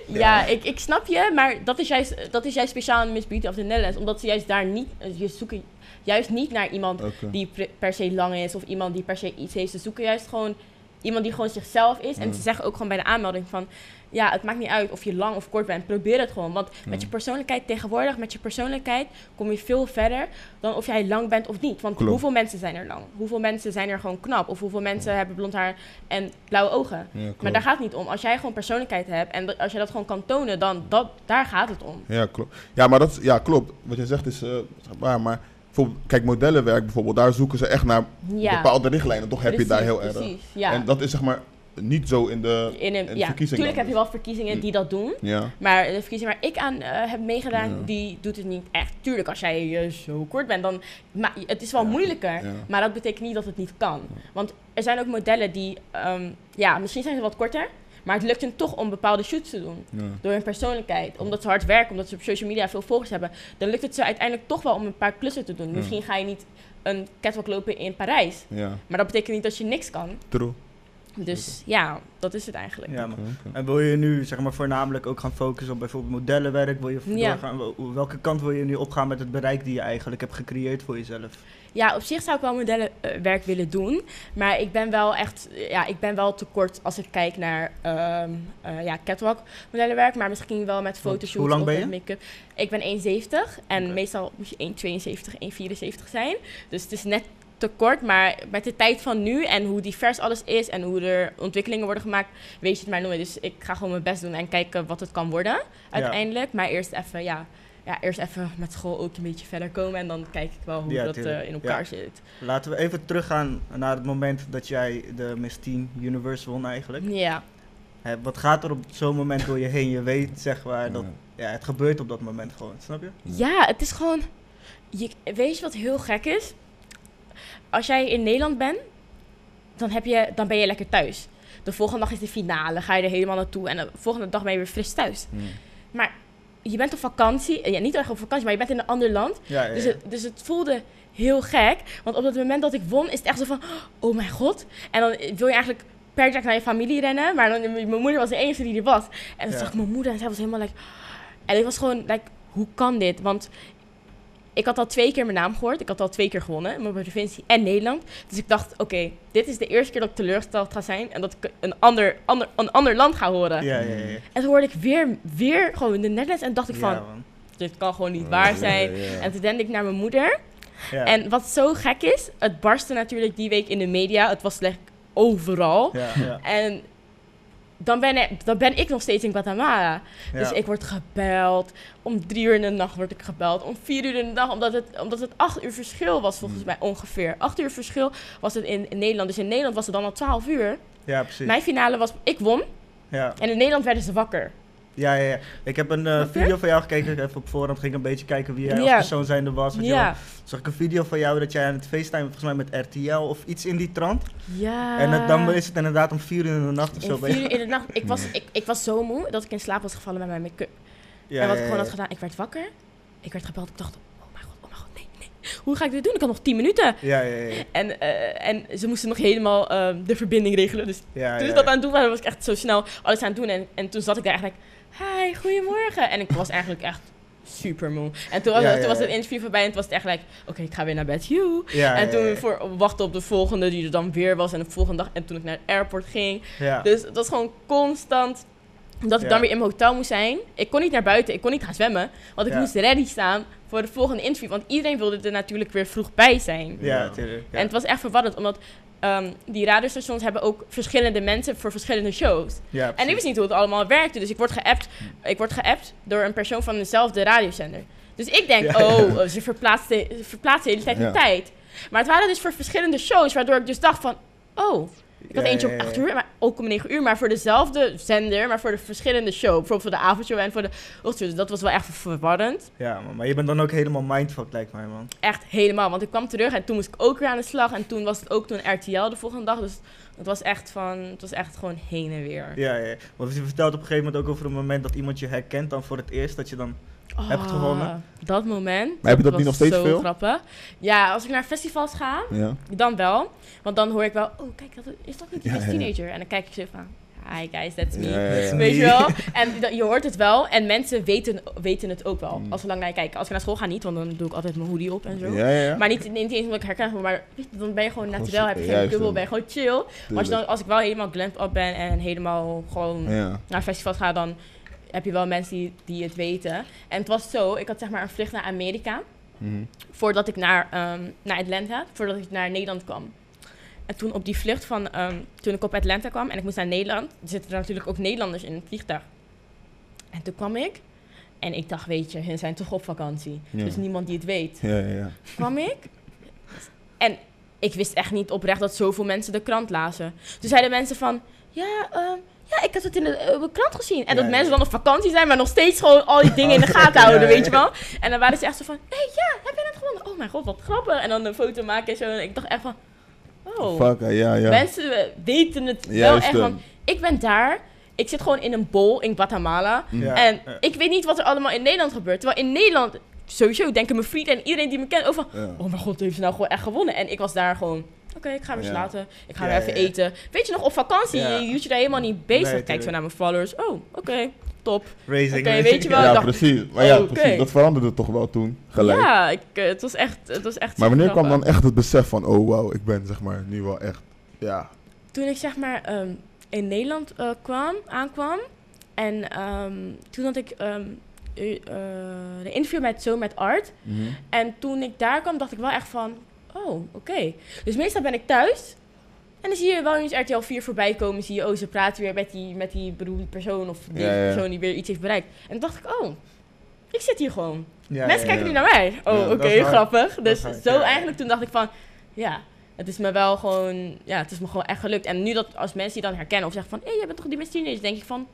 A: Ja, ik, ik snap je, maar dat is, juist, dat is juist speciaal in Miss Beauty of the Netherlands. Omdat ze juist daar niet... eh, Je zoeken juist niet naar iemand die per se lang is of iemand die per se iets heeft. Ze zoeken juist gewoon iemand die gewoon zichzelf is. En ze zeggen ook gewoon bij de aanmelding van... Ja, het maakt niet uit of je lang of kort bent. Probeer het gewoon. Want met je persoonlijkheid tegenwoordig, met je persoonlijkheid... kom je veel verder dan of jij lang bent of niet. Want
E: Klopt.
A: hoeveel mensen zijn er lang? Hoeveel mensen zijn er gewoon knap? Of hoeveel mensen hebben blond haar en blauwe ogen?
E: Ja.
A: Maar daar gaat het niet om. Als jij gewoon persoonlijkheid hebt en als je dat gewoon kan tonen, dan dat, daar gaat het om.
E: Ja, klopt. Ja, maar dat ja, klopt. Wat je zegt is eh, waar, maar bijvoorbeeld, kijk, modellenwerk bijvoorbeeld, daar zoeken ze echt naar
A: Ja,
E: bepaalde richtlijnen. Toch heb je daar heel erg.
A: Ja.
E: En dat is zeg maar niet zo in de.
A: in een,
E: en
A: ja,
E: verkiezing
A: tuurlijk heb je wel verkiezingen die dat doen.
E: Ja.
A: Maar de verkiezing waar ik aan eh, heb meegedaan,
E: Ja.
A: die doet het niet echt. Tuurlijk, als jij zo kort bent, dan... Maar het is wel moeilijker. Maar dat betekent niet dat het niet kan. Want er zijn ook modellen die... ehm, ja, misschien zijn ze wat korter. Maar het lukt hen toch om bepaalde shoots te doen.
E: ja.
A: Door hun persoonlijkheid. Omdat ze hard werken, omdat ze op social media veel volgers hebben. Dan lukt het ze uiteindelijk toch wel om een paar klussen te doen.
E: Ja.
A: Misschien ga je niet een catwalk lopen in Parijs.
E: Ja,
A: Maar dat betekent niet dat je niks kan.
E: true.
A: Dus ja, dat is het eigenlijk.
B: Ja,
E: oké.
B: En wil je nu zeg maar voornamelijk ook gaan focussen op bijvoorbeeld modellenwerk? Wil je
A: Ja.
B: doorgaan? Wel- Welke kant wil je nu opgaan met het bereik die je eigenlijk hebt gecreëerd voor jezelf?
A: Ja, op zich zou ik wel modellenwerk willen doen. Maar ik ben wel echt, ja, ik ben wel tekort als ik kijk naar eh, ja, catwalk modellenwerk. Maar misschien wel met fotoshoots
B: hoe lang
A: of
B: ben je?
A: make-up. Ik ben 1,70 en meestal moet je 1,72, 1,74 zijn. Dus het is net te kort. Maar met de tijd van nu en hoe divers alles is en hoe er ontwikkelingen worden gemaakt, weet je het maar nooit. Dus ik ga gewoon mijn best doen en kijken wat het kan worden uiteindelijk. Maar eerst even, ja, ja, eerst even met school ook een beetje verder komen. En dan kijk ik wel hoe
B: Ja,
A: dat eh, in elkaar
B: Ja.
A: zit.
B: Laten we even teruggaan naar het moment dat jij de Miss Teen Universe won eigenlijk.
A: Ja.
B: Hè, wat gaat er op zo'n moment door je heen? Je weet zeg maar dat ja, het gebeurt op dat moment gewoon, snap je?
A: Ja, het is gewoon. Je, weet je wat heel gek is? Als jij in Nederland bent, dan, heb je, dan ben je lekker thuis. De volgende dag is de finale, ga je er helemaal naartoe en de volgende dag ben je weer fris thuis.
E: Mm.
A: Maar je bent op vakantie, eh, ja, niet echt op vakantie, maar je bent in een ander land.
B: Ja, ja,
A: Dus het, dus het voelde heel gek. Want op het moment dat ik won, is het echt zo van: oh mijn god. En dan wil je eigenlijk per direct naar je familie rennen. Maar dan, mijn moeder was de enige die er was. En dan zag ik mijn moeder en zij was helemaal like. En ik was gewoon like: hoe kan dit? Want ik had al twee keer mijn naam gehoord. Ik had al twee keer gewonnen in mijn provincie en Nederland. Dus ik dacht: oké, dit is de eerste keer dat ik teleurgesteld ga zijn. En dat ik een ander, ander, een ander land ga horen.
B: ja, ja, ja.
A: En toen hoorde ik weer, weer gewoon de Netherlands. En dacht ik van: dit kan gewoon niet waar zijn. En toen rende ik naar mijn moeder. En wat zo gek is, het barstte natuurlijk die week in de media. Het was like overal.
B: ja, ja,
A: En dan ben, ik, dan ben ik nog steeds in Guatemala. Dus ik word gebeld. Om drie uur in de nacht word ik gebeld. Om vier uur in de nacht. Omdat het, omdat het acht uur verschil was, volgens
E: Hmm.
A: mij ongeveer. Acht uur verschil was het in, in Nederland. Dus in Nederland was het dan al twaalf uur.
B: ja, precies.
A: Mijn finale was, ik won.
B: Ja.
A: En in Nederland werden ze wakker.
B: Ja, ja, ja. Ik heb een eh, video van jou gekeken. Even op voorhand ging ik een beetje kijken wie jij als
A: Ja.
B: persoon zijnde was. wel.
A: Ja.
B: Zag ik een video van jou dat jij aan het FaceTime volgens mij met RTL of iets in die trant.
A: Ja.
B: En het, dan is het inderdaad om vier uur in de nacht of zo. Je-
A: vier uur in de nacht. Ik was, ik, ik was zo moe dat ik in slaap was gevallen met mijn make-up.
B: Ja,
A: en wat
B: ja,
A: ik gewoon
B: ja.
A: had gedaan, ik werd wakker. Ik werd gebeld. Ik dacht, oh mijn god, oh mijn god, nee, nee. Hoe ga ik dit doen? Ik had nog 10 minuten.
B: Ja, ja, ja.
A: En, eh, en ze moesten nog helemaal ehm, de verbinding regelen. Dus
B: ja,
A: toen
B: ja,
A: ze dat aan het doen waren, was ik echt zo snel alles aan het doen. En, en toen zat ik daar eigenlijk, hi, goedemorgen. En ik was eigenlijk echt super moe. En toen was,
B: Ja,
A: het- toen
B: ja,
A: was het interview voorbij en toen was het echt like, oké, ik ga weer naar bed, you.
B: Ja,
A: en toen voor wachten op de volgende die er dan weer was. En de volgende dag, en toen ik naar het airport ging.
B: Ja.
A: Dus het was gewoon constant dat ik dan weer in mijn hotel moest zijn. Ik kon niet naar buiten, ik kon niet gaan zwemmen. Want ik moest ready staan voor de volgende interview. Want iedereen wilde er natuurlijk weer vroeg bij zijn.
B: Ja, tuurlijk. Ja.
A: En het was echt verwarrend, omdat ehm, die radiostations hebben ook verschillende mensen voor verschillende shows.
B: ja,
A: En ik wist niet hoe het allemaal werkte. Dus ik word geappt, ik word geappt door een persoon van dezelfde radiozender. Dus ik denk,
B: Ja.
A: oh, ze verplaatsten ze verplaatsen de hele tijd de tijd. Maar het waren dus voor verschillende shows, waardoor ik dus dacht van, oh, ik had
B: Ja,
A: eentje
B: ja, ja.
A: 8 uur, maar ook om 9 uur, maar voor dezelfde zender, maar voor de verschillende show. Bijvoorbeeld voor de avondshow en voor de ochtendshow. Dus dat was wel echt verwarrend.
B: Ja, maar je bent dan ook helemaal mindfucked, lijkt mij, man.
A: Echt helemaal. Want ik kwam terug en toen moest ik ook weer aan de slag. En toen was het ook toen RTL de volgende dag. Dus het was echt van, het was echt gewoon heen en weer.
B: Ja, ja. Want je vertelt op een gegeven moment ook over een moment dat iemand je herkent dan voor het eerst. Dat je dan... Hebt
A: Ah,
B: gewonnen.
A: Dat moment.
E: Maar heb je dat nu nog steeds
A: zo
E: veel?
A: grappig. Ja, als ik naar festivals ga,
E: Ja.
A: dan wel. Want dan hoor ik wel, oh kijk, dat is dat niet die
E: Ja,
A: beste
E: ja.
A: teenager? En dan kijk ik zo van, hi guys, that's me.
E: Ja, ja, ja.
A: Weet je wel? En je hoort het wel. En mensen weten, weten het ook wel.
E: Mm.
A: Als ze lang naar je kijken. Als ik naar school ga niet, want dan doe ik altijd mijn hoodie op en zo.
E: Ja.
A: Maar niet, niet eens omdat ik herken, maar dan ben je gewoon natuurlijk, heb je geen dubbel, ben je gewoon chill. Maar als, je dan, als ik wel helemaal glammed up ben en helemaal gewoon
E: Ja.
A: naar festivals ga, dan heb je wel mensen die, die het weten. En het was zo, ik had zeg maar een vlucht naar Amerika,
E: Mhm.
A: voordat ik naar, ehm, naar Atlanta, voordat ik naar Nederland kwam. En toen op die vlucht van, ehm, toen ik op Atlanta kwam en ik moest naar Nederland, zitten er natuurlijk ook Nederlanders in het vliegtuig. En toen kwam ik en ik dacht, weet je, hun zijn toch op vakantie.
E: Ja.
A: Dus niemand die het weet
E: Ja, ja, ja.
A: kwam ik. En ik wist echt niet oprecht dat zoveel mensen de krant lazen. Toen zeiden mensen van, ja, ehm, ja ik had het in de, eh, de krant gezien. En
B: Ja,
A: dat
B: ja.
A: mensen dan op vakantie zijn, maar nog steeds gewoon al die dingen in de gaten
B: ja,
A: houden,
B: ja,
A: weet je wel. En dan waren ze echt zo van, hey, ja, heb je net gewonnen? Oh mijn god, wat grappig. En dan een foto maken en zo. En ik dacht echt van, oh,
E: Fuck, ja, ja.
A: mensen weten het wel echt. Want ik ben daar, ik zit gewoon in een bol in Guatemala.
B: Ja,
A: En ik weet niet wat er allemaal in Nederland gebeurt. Terwijl in Nederland, sowieso denken mijn vrienden en iedereen die me kent ook van...
E: Ja.
A: Oh mijn god, heeft ze nou gewoon echt gewonnen? En ik was daar gewoon oké, ik ga weer
E: Ja.
A: slapen. Ik ga
B: Ja,
A: weer even
B: ja, ja.
A: eten. Weet je nog, op vakantie,
B: Ja.
A: je je daar helemaal niet bezig.
B: Nee,
A: Kijk zo naar mijn followers. Oh, oké, top.
B: Racing.
A: Oké, weet je wel,
E: Ja,
A: dacht-
E: precies. Maar ja,
A: oh,
E: precies. Dat veranderde toch wel toen, gelijk.
A: Ja, ik, eh, het was echt, het was echt
E: Maar wanneer kwam dan echt het besef van, oh wauw, ik ben zeg maar nu wel echt, ja.
A: Toen ik zeg maar ehm, in Nederland eh, kwam, aankwam. En ehm, toen had ik ehm eh, de interview met Zo met Art. En toen ik daar kwam, dacht ik wel echt van, oh, oké. Dus meestal ben ik thuis. En dan zie je wel eens RTL 4 voorbij komen. Zie je, oh, ze praten weer met die, met die beroemde persoon. Of
E: Ja, ja.
A: persoon die weer iets heeft bereikt. En toen dacht ik, oh, ik zit hier gewoon.
B: Ja,
A: Mensen kijken nu naar mij. Oh, oké, grappig. Dus
B: hard,
A: zo eigenlijk toen dacht ik van, ja, het is me wel gewoon, ja, het is me gewoon echt gelukt. En nu dat als mensen die dan herkennen of zeggen van, hé, hey, jij bent toch die Teenage? denk ik van,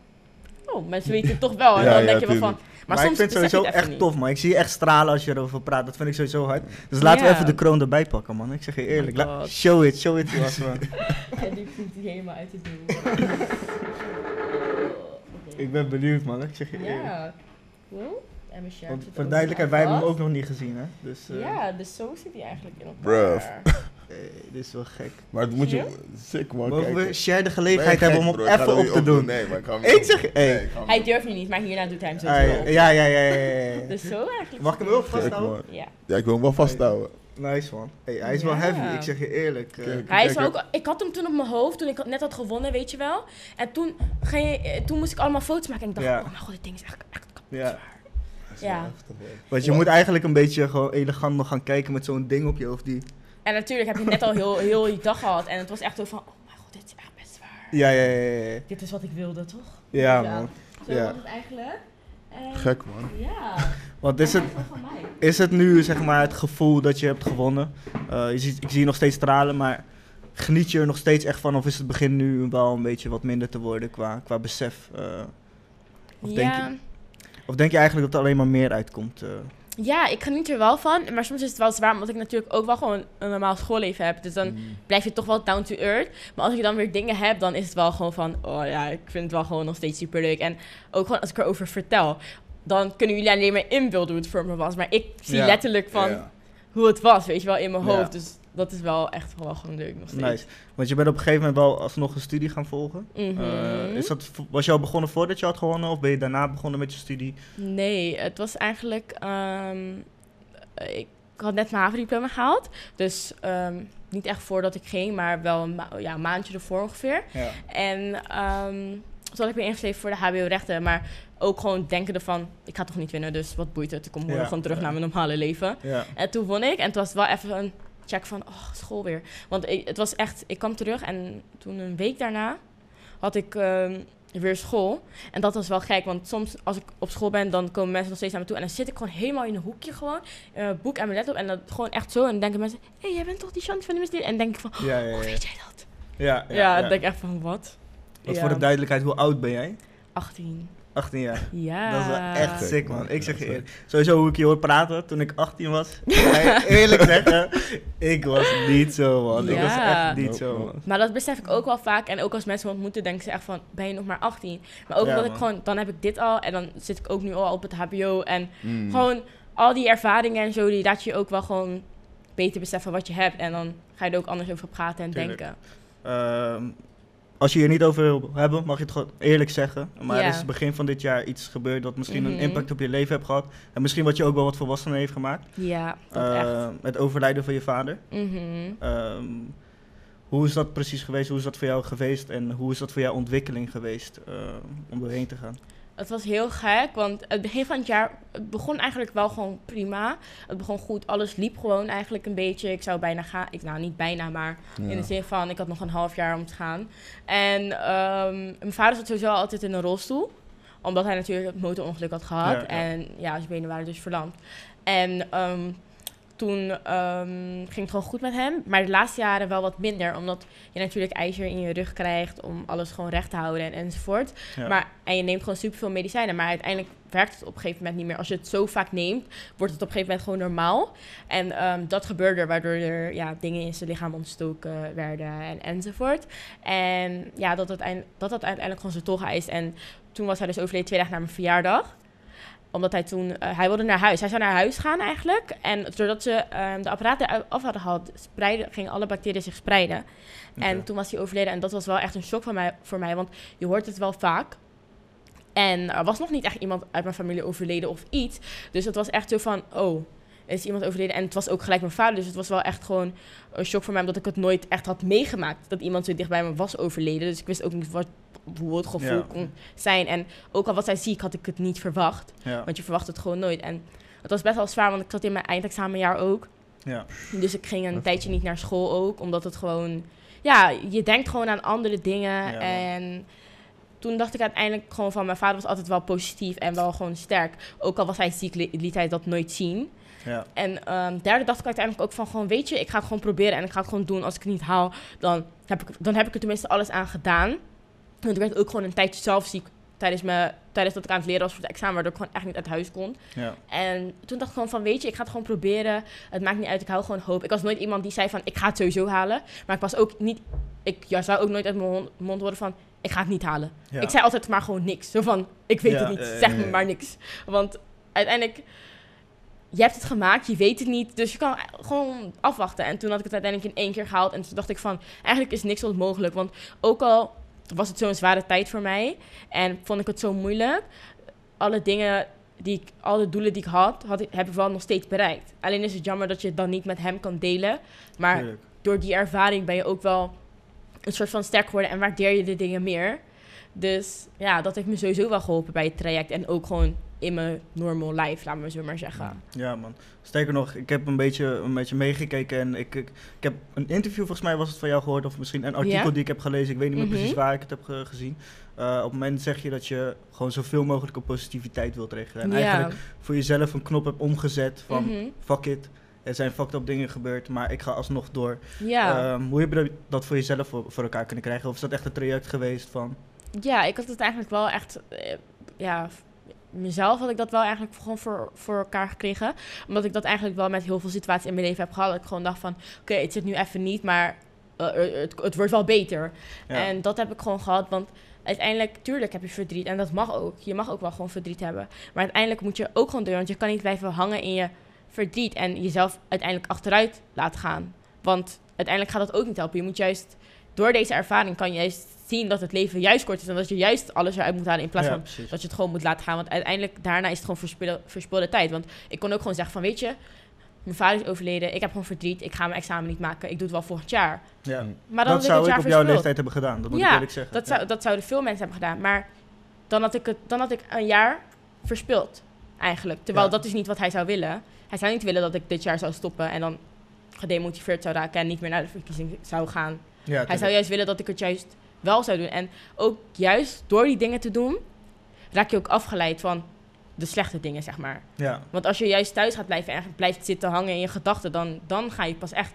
A: oh, mensen weten het toch wel. En dan denk je wel van. Maar,
B: Maar,
A: soms
B: ik vind het sowieso
A: het
B: echt
A: niet.
B: tof, man. Ik zie je echt stralen als je erover praat. Dat vind ik sowieso hard. Dus laten we
A: Ja.
B: even de kroon erbij pakken, man. Ik zeg je eerlijk. La-
A: God.
B: show it, show it to us, man.
A: En die voelt hij helemaal uit het doel.
B: ik ben benieuwd, man. Ik zeg je eerlijk.
A: Ja. Wow. En
B: Want voor duidelijkheid, wij hebben hem ook nog niet gezien, hè. Dus eh,
A: Ja, dus zo zit hij eigenlijk in elkaar.
B: eh, dit is wel gek.
E: Maar het moet je, sick man,
B: Mogen we share de gelegenheid hebben om hem
E: ga
B: even op te doen?
E: Nee, maar ik ga hem
B: Ik
E: niet
B: zeg- hey.
E: Nee, ik ga hem
A: Hij durft nu niet, maar hierna doet hij hem zo.
B: Ja, ja, ja, ja.
A: Dus zo eigenlijk.
B: Mag ik hem wel vasthouden?
A: Ja.
E: Ja, ik wil hem wel vasthouden.
B: Nice, man. Hey, hij is wel heavy, ik zeg je eerlijk. eh.
E: Kijk.
A: Hij is ook, ik had hem toen op mijn hoofd, toen ik net had gewonnen, weet je wel. En toen, ging, je- toen moest ik allemaal foto's maken en ik dacht,
B: Ja.
A: oh mijn god, dit ding is echt, echt kapot
B: Ja.
A: Ja.
B: Want je moet eigenlijk een beetje gewoon elegant nog gaan kijken met zo'n ding op je hoofd. Die...
A: En natuurlijk heb je net al heel, heel die dag gehad en het was echt zo van, oh mijn god, dit is echt best zwaar.
B: Ja, ja, ja, ja.
A: Dit is wat ik wilde, toch?
B: Ja,
A: Ja.
B: man.
A: Zo
B: Ja.
A: was het eigenlijk. En,
E: Gek man.
A: Ja.
B: Want is het, is het nu zeg maar het gevoel dat je hebt gewonnen? Eh, je ziet, ik zie je nog steeds stralen, maar geniet je er nog steeds echt van? Of is het begin nu wel een beetje wat minder te worden qua, qua besef? eh? of, denk
A: Ja.
B: je, of denk je eigenlijk dat er alleen maar meer uitkomt? eh?
A: Ja, ik geniet er wel van, maar soms is het wel zwaar, omdat ik natuurlijk ook wel gewoon een normaal schoolleven heb. Dus dan
B: Mm.
A: blijf je toch wel down to earth. Maar als ik dan weer dingen heb, dan is het wel gewoon van, oh ja, ik vind het wel gewoon nog steeds super leuk. En ook gewoon als ik erover vertel, dan kunnen jullie alleen maar inbeelden hoe het voor me was. Maar ik zie
B: Ja.
A: letterlijk van
E: Ja.
A: hoe het was, weet je wel, in mijn
B: Ja.
A: hoofd. Dus dat is wel echt wel gewoon leuk nog steeds.
B: Nice. Want je bent op een gegeven moment wel alsnog een studie gaan volgen.
A: Mhm.
B: Eh, is dat, was je al begonnen voordat je had gewonnen? Of ben je daarna begonnen met je studie?
A: Nee, het was eigenlijk. ehm, eh, ik had net mijn havendiploma gehaald. Dus ehm, niet echt voordat ik ging, maar wel een, ma- ja, een maandje ervoor ongeveer.
B: Ja.
A: En ehm, toen had ik me ingeschreven voor de HBO-rechten. Maar ook gewoon denkende van, ik ga toch niet winnen, dus wat boeit het? Ik kom morgen
B: Ja,
A: gewoon terug naar mijn normale leven.
B: ja.
A: En toen won ik. En toen was het wel even een check van, oh, school weer. Want ik, het was echt, ik kwam terug en toen een week daarna had ik ehm, weer school. En dat was wel gek, want soms als ik op school ben, dan komen mensen nog steeds naar me toe. En dan zit ik gewoon helemaal in een hoekje gewoon, eh, boek en mijn laptop. En dat gewoon echt zo. En dan denken mensen, hé, hey, jij bent toch die Shanti van de Mysterie? En dan denk ik van,
B: Ja, ja,
A: hoe
B: ja.
A: weet jij dat?
B: Ja, ja,
A: dan denk ik echt van, wat?
B: Want
A: Ja.
B: voor de duidelijkheid, hoe oud ben jij?
A: 18.
B: 18 jaar.
A: Ja.
B: Dat is wel echt
E: Sick,
B: sick,
E: man.
B: Ik zeg je
E: Ja,
B: eerlijk. Sowieso hoe ik je hoor praten toen ik 18 was. eerlijk zeggen, ik was niet zo, man. Ik was
A: Ja.
B: echt niet
E: Nope,
B: zo, man.
A: Maar dat besef ik ook wel vaak. En ook als mensen me ontmoeten, denken ze echt van, ben je nog maar 18? Maar ook
B: Ja,
A: omdat ik gewoon, dan heb ik dit al. En dan zit ik ook nu al op het hbo. En
E: Mm.
A: gewoon al die ervaringen en zo, die laat je ook wel gewoon beter beseffen wat je hebt. En dan ga je er ook anders over praten en
B: Tuurlijk.
A: denken.
B: Ehm, als je hier niet over wil hebben, mag je het gewoon eerlijk zeggen. Maar er is begin van dit jaar iets gebeurd dat misschien een
A: Mhm.
B: impact op je leven heeft gehad. En misschien wat je ook wel wat volwassener heeft gemaakt.
A: Ja, dat
B: Eh,
A: echt.
B: het overlijden van je vader.
A: Mhm.
B: Ehm, hoe is dat precies geweest? Hoe is dat voor jou geweest? En hoe is dat voor jouw ontwikkeling geweest eh, om doorheen te gaan?
A: Het was heel gek, want het begin van het jaar het begon eigenlijk wel gewoon prima. Het begon goed, alles liep gewoon eigenlijk een beetje. Ik zou bijna gaan, ik, nou niet bijna, maar
E: Ja.
A: in de zin van ik had nog een half jaar om te gaan. En ehm, mijn vader zat sowieso altijd in een rolstoel, omdat hij natuurlijk het motorongeluk had gehad.
B: Ja, ja.
A: En ja, zijn benen waren dus verlamd. En ehm, toen ehm, ging het gewoon goed met hem, maar de laatste jaren wel wat minder, omdat je natuurlijk ijzer in je rug krijgt om alles gewoon recht te houden en, enzovoort.
B: Ja.
A: Maar, en je neemt gewoon superveel medicijnen. Maar uiteindelijk werkt het op een gegeven moment niet meer. Als je het zo vaak neemt, wordt het op een gegeven moment gewoon normaal. En ehm, dat gebeurde, waardoor er ja, dingen in zijn lichaam ontstoken werden en, enzovoort. En ja, dat, uiteindelijk, dat had uiteindelijk gewoon zijn tol geëist. En toen was hij dus overleden twee dagen na mijn verjaardag. Omdat hij toen, eh, hij wilde naar huis. Hij zou naar huis gaan eigenlijk. En doordat ze ehm, de apparaten af hadden gehad, spreiden, gingen alle bacteriën zich spreiden. En toen was hij overleden. En dat was wel echt een shock van mij, voor mij. Want je hoort het wel vaak. En er was nog niet echt iemand uit mijn familie overleden of iets. Dus het was echt zo van, oh, is iemand overleden. En het was ook gelijk mijn vader. Dus het was wel echt gewoon een shock voor mij. Omdat ik het nooit echt had meegemaakt. Dat iemand zo dicht bij me was overleden. Dus ik wist ook niet wat, hoe het gevoel
B: Ja.
A: kon zijn. En ook al was hij ziek, had ik het niet verwacht.
B: Ja,
A: Want je verwacht het gewoon nooit. En het was best wel zwaar, want ik zat in mijn eindexamenjaar ook.
B: ja.
A: Dus ik ging een tijdje niet naar school ook, omdat het gewoon... Ja, je denkt gewoon aan andere dingen.
B: Ja.
A: en toen dacht ik uiteindelijk gewoon van... Mijn vader was altijd wel positief en wel gewoon sterk. Ook al was hij ziek, li- liet hij dat nooit zien.
B: Ja.
A: En derde dacht ik uiteindelijk ook van gewoon... Weet je, ik ga het gewoon proberen en ik ga het gewoon doen. Als ik het niet haal, dan heb ik, dan heb ik er tenminste alles aan gedaan. Want ik werd ook gewoon een tijdje zelf ziek... Tijdens, me, tijdens dat ik aan het leren was voor het examen... waardoor ik gewoon echt niet uit huis kon.
B: ja.
A: En toen dacht ik gewoon van, weet je, ik ga het gewoon proberen. Het maakt niet uit, ik hou gewoon hoop. Ik was nooit iemand die zei van, ik ga het sowieso halen. Maar ik was ook niet, ik ja, zou ook nooit uit mijn mond horen van, ik ga het niet halen.
B: Ja.
A: Ik zei altijd maar gewoon niks. Zo van, ik weet het niet,
B: eh,
A: zeg me
E: ja.
A: maar niks. Want uiteindelijk, je hebt het gemaakt, je weet het niet. Dus je kan gewoon afwachten. En toen had ik het uiteindelijk in één keer gehaald. En toen dacht ik van, eigenlijk is niks onmogelijk. Want ook al was het zo'n zware tijd voor mij. En vond ik het zo moeilijk. Alle dingen die ik, alle doelen die ik had, had ik, heb ik wel nog steeds bereikt. Alleen is het jammer dat je het dan niet met hem kan delen. Maar
B: Tuurlijk.
A: door die ervaring ben je ook wel een soort van sterk geworden en waardeer je de dingen meer. Dus ja, dat heeft me sowieso wel geholpen bij het traject. En ook gewoon in mijn normal life, laten we zo maar zeggen.
B: Ja, man. Sterker nog, ik heb een beetje, een beetje meegekeken en ik, ik, ik heb een interview, volgens mij was het van jou gehoord, of misschien een artikel die ik heb gelezen. Ik weet niet meer
A: Mhm.
B: precies waar ik het heb ge- gezien. Eh, op het moment zeg je dat je gewoon zoveel mogelijk op positiviteit wilt regelen. En eigenlijk voor jezelf een knop hebt omgezet van,
A: Mhm.
B: fuck it, er zijn fucked up dingen gebeurd, maar ik ga alsnog door. Ehm, hoe heb je dat voor jezelf voor, voor elkaar kunnen krijgen? Of is dat echt een traject geweest van...
A: Ja, ik had het eigenlijk wel echt. eh, ja, mezelf had ik dat wel eigenlijk gewoon voor, voor elkaar gekregen. Omdat ik dat eigenlijk wel met heel veel situaties in mijn leven heb gehad. Dat ik gewoon dacht van: oké, het zit nu even niet, maar eh, eh, het, het wordt wel beter.
B: Ja,
A: En dat heb ik gewoon gehad. Want uiteindelijk, tuurlijk heb je verdriet. En dat mag ook. Je mag ook wel gewoon verdriet hebben. Maar uiteindelijk moet je ook gewoon doen. Want je kan niet blijven hangen in je verdriet. En jezelf uiteindelijk achteruit laten gaan. Want uiteindelijk gaat dat ook niet helpen. Je moet juist, door deze ervaring kan je juist zien dat het leven juist kort is. En dat je juist alles eruit moet halen. In plaats
B: ja,
A: van
B: precies.
A: dat je het gewoon moet laten gaan. Want uiteindelijk daarna is het gewoon verspilde, verspilde tijd. Want ik kon ook gewoon zeggen van, weet je... Mijn vader is overleden. Ik heb gewoon verdriet. Ik ga mijn examen niet maken. Ik doe het wel volgend jaar.
B: Ja.
A: Maar dan
B: Dat zou ik op jouw leeftijd hebben gedaan, dat moet ik
A: Ja,
B: eerlijk zeggen.
A: Dat,
B: Ja.
A: zou, dat zouden veel mensen hebben gedaan. Maar dan had ik, het, dan had ik een jaar verspild, eigenlijk. Terwijl
B: Ja.
A: dat is niet wat hij zou willen. Hij zou niet willen dat ik dit jaar zou stoppen en dan gedemotiveerd zou raken en niet meer naar de verkiezing zou gaan.
B: Ja,
A: Hij zou juist willen dat ik het juist wel zou doen. En ook juist door die dingen te doen, raak je ook afgeleid van de slechte dingen, zeg maar.
B: Ja,
A: Want als je juist thuis gaat blijven en blijft zitten hangen in je gedachten, dan, dan ga je pas echt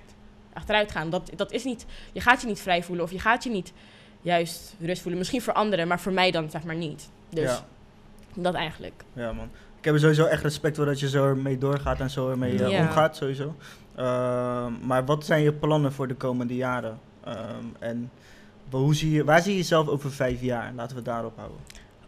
A: achteruit gaan. Dat, dat is niet, je gaat je niet vrij voelen of je gaat je niet juist rust voelen. Misschien voor anderen, maar voor mij dan zeg maar niet. Dus
B: ja,
A: dat eigenlijk.
B: ja, man. Ik heb er sowieso echt respect voor dat je zo ermee doorgaat en zo ermee eh,
A: Ja.
B: omgaat, sowieso. Ehm, maar wat zijn je plannen voor de komende jaren? Ehm, en hoe zie je, waar zie je jezelf over vijf jaar? Laten we het daarop houden.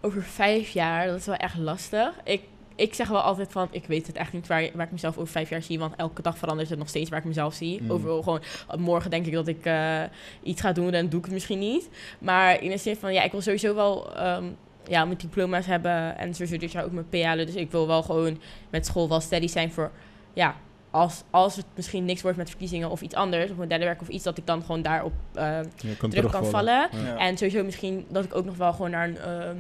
A: Over vijf jaar, dat is wel echt lastig. Ik, ik zeg wel altijd van, ik weet het echt niet waar, waar ik mezelf over vijf jaar zie. Want elke dag verandert het nog steeds waar ik mezelf zie.
E: Mm.
A: Overal gewoon, morgen denk ik dat ik eh, iets ga doen en doe ik het misschien niet. Maar in de zin van, ja, ik wil sowieso wel ehm, ja, mijn diploma's hebben. En sowieso dit jaar ook mijn P halen. Dus ik wil wel gewoon met school wel steady zijn voor, ja... Als, als het misschien niks wordt met verkiezingen of iets anders, of mijn derde werk of iets, dat ik dan gewoon daarop eh,
E: kan
A: terug kan vallen.
B: Ja.
A: En sowieso misschien dat ik ook nog wel gewoon naar een, ehm,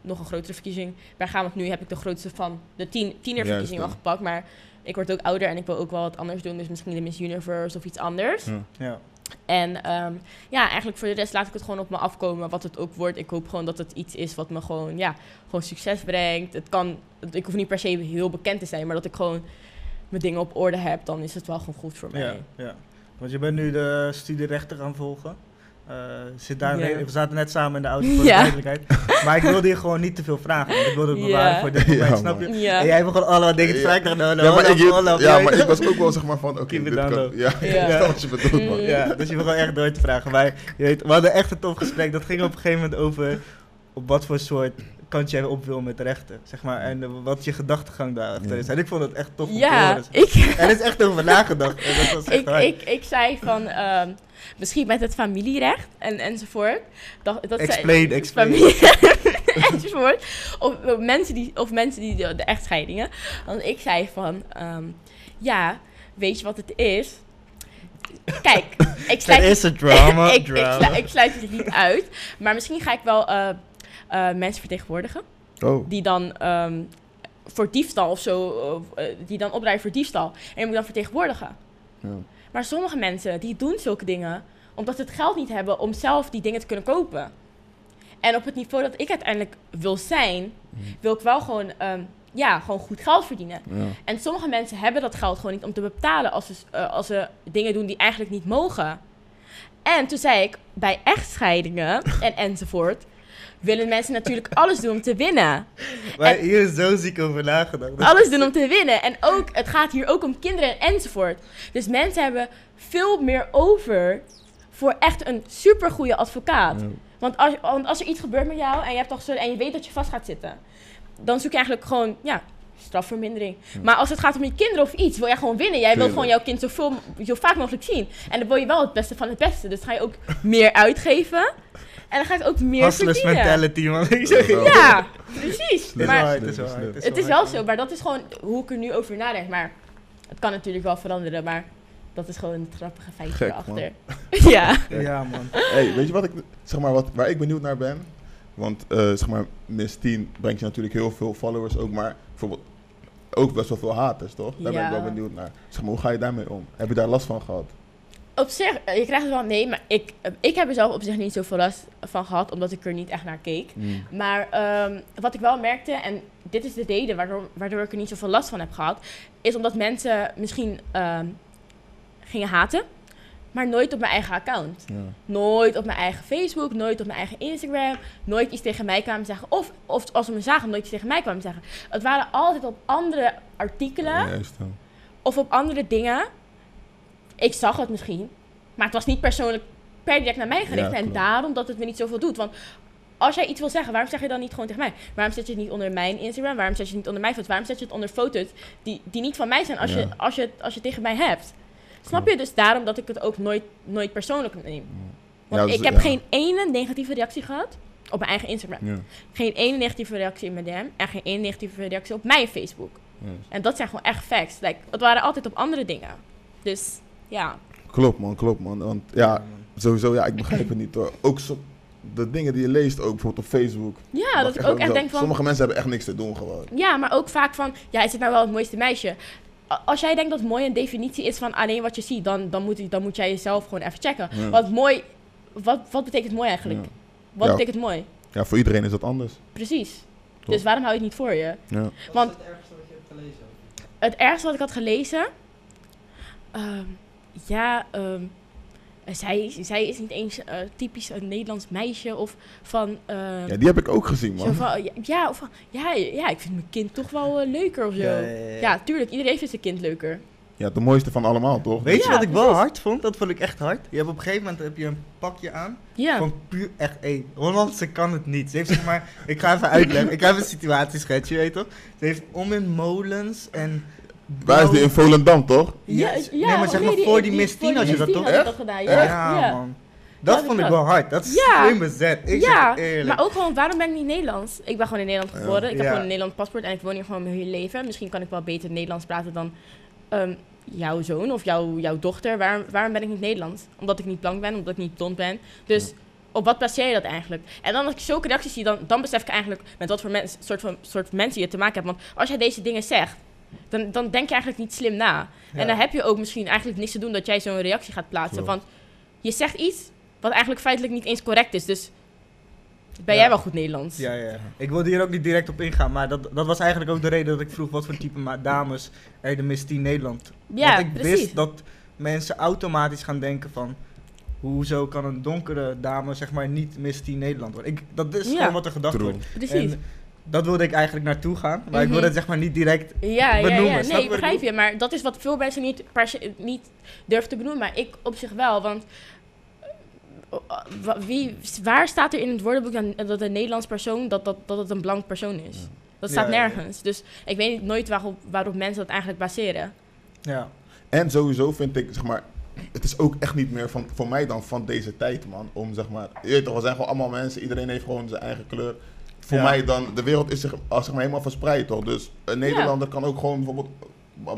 A: nog een grotere verkiezing ben gaan. Want nu heb ik de grootste van de tien, tienerverkiezing al gepakt. Maar ik word ook ouder en ik wil ook wel wat anders doen. Dus misschien de Miss Universe of iets anders.
E: Ja.
B: Ja,
A: En ehm, ja, eigenlijk voor de rest laat ik het gewoon op me afkomen. Wat het ook wordt. Ik hoop gewoon dat het iets is wat me gewoon, ja, gewoon succes brengt. Het kan, ik hoef niet per se heel bekend te zijn. Maar dat ik gewoon mijn dingen op orde heb. Dan is het wel gewoon goed voor mij.
B: ja, ja. Want je bent nu de studierechten gaan volgen. Eh, zit daar
A: Ja.
B: we zaten net samen in de auto voor de
A: Ja.
B: duidelijkheid. Maar ik wilde je gewoon niet te veel vragen. Want ik wilde het
A: Ja.
B: bewaren voor dit moment,
E: Ja,
B: snap je?
A: Ja.
B: En jij begon allemaal dingen te
E: Ja.
B: vragen. Ik dacht, nou,
E: Ja,
B: nou,
E: maar ik,
B: hold up, hold up,
E: ja, maar ik was ook wel zeg maar van, oké,
B: Keep it
E: dit kan. Ja,
A: Ja.
E: ik wat je bedoelt, man.
B: Ja, dus je begon echt door te vragen. Maar je weet, we hadden echt een tof gesprek. Dat ging op een gegeven moment over op wat voor soort kant jij op wil met rechten, zeg maar. En eh, wat je gedachtegang daarachter
E: Ja.
B: is. En ik vond het echt tof om te
A: Ja,
B: horen.
A: ik,
B: Er is echt over nagedacht. En dat was echt
A: ik,
B: hard.
A: ik, ik zei van, ehm, misschien met het familierecht en, enzovoort. Dat, dat zei-
B: Explain, explain.
A: familie enzovoort. Of, of mensen die, of mensen die de, de echtscheidingen. Want ik zei van, ehm, ja, weet je wat het is? Kijk, ik
B: Er
A: sluit,
B: is een drama,
A: ik, ik,
B: drama.
A: sluit, ik sluit het niet uit. Maar misschien ga ik wel eh, eh, mensen vertegenwoordigen.
E: Oh.
A: Die dan ehm, voor diefstal of zo, eh, die dan opdraaien voor diefstal. En die moet dan vertegenwoordigen.
E: Ja.
A: Maar sommige mensen die doen zulke dingen omdat ze het geld niet hebben om zelf die dingen te kunnen kopen. En op het niveau dat ik uiteindelijk wil zijn, wil ik wel gewoon, ehm, ja, gewoon goed geld verdienen.
E: Ja.
A: En sommige mensen hebben dat geld gewoon niet om te betalen als ze, eh, als ze dingen doen die eigenlijk niet mogen. En toen zei ik, bij echtscheidingen en enzovoort, willen mensen natuurlijk alles doen om te winnen.
B: Maar
A: en-
B: hier is zo ziek over nagedacht.
A: Alles doen om te winnen. En ook, het gaat hier ook om kinderen enzovoort. Dus mensen hebben veel meer over voor echt een supergoeie advocaat.
E: Ja.
A: Want, als, want als er iets gebeurt met jou en je, hebt toch zo, en je weet dat je vast gaat zitten, dan zoek je eigenlijk gewoon ja, strafvermindering. Maar als het gaat om je kinderen of iets, wil jij gewoon winnen. Jij wilt
E: Tuurlijk.
A: gewoon jouw kind zoveel, zo vaak mogelijk zien. En dan wil je wel het beste van het beste. Dus ga je ook meer uitgeven. En dan ga je ook meer
B: Hustlers
A: verdienen.
B: mentality, man. Ik zeg je.
E: Ja.
A: Precies.
B: Het is
A: Maar
B: waar, het is waar,
E: Het
A: het is
B: waar.
A: wel zo, maar dat is gewoon hoe ik er nu over nadenk. Maar het kan natuurlijk wel veranderen, maar dat is gewoon een grappige feitje
E: Gek,
A: erachter. ja.
B: Ja, man.
E: Hey, weet je wat ik, zeg maar, wat, waar ik benieuwd naar ben? Want, eh, zeg maar, Miss 10 brengt je natuurlijk heel veel followers ook, maar bijvoorbeeld ook best wel veel haters, toch? Daar ben ik wel benieuwd naar. Zeg maar, hoe ga je daarmee om? Heb je daar last van gehad?
A: Op zich, eh, je krijgt het wel nee, maar ik, eh, ik heb er zelf op zich niet zoveel last van gehad, omdat ik er niet echt naar keek. Maar ehm, wat ik wel merkte, en dit is de reden waardoor, waardoor ik er niet zoveel last van heb gehad, is omdat mensen misschien ehm, gingen haten, maar nooit op mijn eigen account.
E: Ja.
A: Nooit op mijn eigen Facebook, nooit op mijn eigen Instagram, nooit iets tegen mij kwamen zeggen. Of, of als ze me zagen, nooit iets tegen mij kwamen zeggen. Het waren altijd op andere artikelen
E: ja.
A: of op andere dingen. Ik zag het misschien, maar het was niet persoonlijk per direct naar mij gericht.
E: Ja,
A: en daarom dat het me niet zoveel doet. Want als jij iets wil zeggen, waarom zeg je dan niet gewoon tegen mij? Waarom zet je het niet onder mijn Instagram? Waarom zet je het niet onder mijn foto's? Waarom zet je het onder foto's die, die niet van mij zijn als, je, als, je, het- als je het tegen mij hebt? Snap je? Dus daarom dat ik het ook nooit, nooit persoonlijk neem. Want
E: Ja, dus-
A: ik heb
E: ja.
A: geen ene negatieve reactie gehad op mijn eigen Instagram. Geen ene negatieve reactie in mijn DM. En geen ene negatieve reactie op mijn Facebook. En dat zijn gewoon echt facts. Like, het waren altijd op andere dingen. Dus ja.
E: Klopt man, klopt man. Want ja, sowieso, ja, ik begrijp het niet hoor. Ook zo, de dingen die je leest, ook bijvoorbeeld op Facebook.
A: Ja, dat ik ook echt denk van...
E: Sommige mensen hebben echt niks te doen gewoon.
A: Ja, maar ook vaak van... Ja, is het nou wel het mooiste meisje? Als jij denkt dat mooi een definitie is van alleen wat je ziet... dan, dan, moet, dan moet jij jezelf gewoon even checken.
E: Ja.
A: Want mooi... Wat, wat betekent mooi eigenlijk?
E: Ja.
A: Wat
E: Ja.
A: betekent mooi?
E: Ja, voor iedereen is dat anders.
A: Precies. Dus waarom hou je het niet voor je?
E: Ja.
A: Want het ergste wat ik had gelezen... ehm, ja, ehm, zij, zij is niet eens eh, typisch een Nederlands meisje of van... ehm,
E: ja, die heb ik ook gezien man.
A: van, ja, ja, of van, ja, ja, ik vind mijn kind toch wel eh, leuker of zo.
B: Ja,
A: Ja,
B: ja, ja.
A: tuurlijk, iedereen vindt zijn kind leuker.
E: Ja, de mooiste van allemaal toch?
B: Weet je wat ik wel hard vond? Dat vond ik echt hard. Je hebt op een gegeven moment heb je een pakje aan.
A: Ja.
B: Van puur echt één. Hollandse kan het niet. Ze heeft zeg maar, ik ga even uitleggen. Ik ga even een situatie schetsen, je weet toch? Ze heeft om in molens en.
E: Waar is die in Volendam toch?
B: Ja, nee, maar zeg maar voor die Miss Tien had je dat toch?
A: gedaan, ja.
B: Ja,
A: ja.
B: man. Dat
A: Ja,
B: vond ik wel hard. Dat is
A: Ja.
B: slim bezet. Ik
A: Ja,
B: zeg het eerlijk.
A: maar ook gewoon, waarom ben ik niet Nederlands? Ik ben gewoon in Nederland geboren. Ik heb
B: Ja.
A: gewoon een Nederlands paspoort en ik woon hier gewoon mijn hele leven. Misschien kan ik wel beter Nederlands praten dan ehm, jouw zoon of jouw, jouw dochter. Waarom, waarom ben ik niet Nederlands? Omdat ik niet blank ben, omdat ik niet blond ben. Dus op wat baseer je dat eigenlijk? En dan als ik zulke reacties zie, dan, dan besef ik eigenlijk met wat voor mens, soort, van, soort mensen je te maken hebt. Want als jij deze dingen zegt, dan, dan denk je eigenlijk niet slim na.
B: Ja.
A: En dan heb je ook misschien eigenlijk niks te doen dat jij zo'n reactie gaat plaatsen.
E: Klopt.
A: Want je zegt iets wat eigenlijk feitelijk niet eens correct is. Dus ben
B: Ja.
A: jij wel goed Nederlands?
B: Ja, ja. Ik wilde hier ook niet direct op ingaan, maar dat, dat was eigenlijk ook de reden dat ik vroeg wat voor type dames er de Miss Nederland.
A: Ja,
B: Want ik
A: precies.
B: wist dat mensen automatisch gaan denken van, hoezo kan een donkere dame zeg maar niet Miss Teen Nederland worden? Ik, dat is
A: Ja.
B: gewoon wat er gedacht
E: True.
B: wordt.
A: Precies.
B: En dat wilde ik eigenlijk naartoe gaan, maar ik
A: Mhm.
B: wilde het zeg maar niet direct
A: ja, ja, ja.
B: benoemen.
A: Nee, ik begrijp je. Maar dat is wat veel mensen niet, niet durven te benoemen. Maar ik op zich wel. Want wa- wie, waar staat er in het woordenboek dan, dat een Nederlands persoon, dat, dat, dat het een blank persoon is? Dat staat
B: Ja, ja, ja.
A: nergens. Dus ik weet nooit waarop, waarop mensen dat eigenlijk baseren.
B: Ja.
E: En sowieso vind ik, zeg maar, het is ook echt niet meer van, voor mij dan van deze tijd, man. Om zeg maar, je weet toch, we zijn gewoon allemaal mensen, iedereen heeft gewoon zijn eigen kleur. Voor
B: Ja.
E: mij dan, de wereld is zich, als zeg maar, helemaal verspreid, toch? Dus een Nederlander kan ook gewoon bijvoorbeeld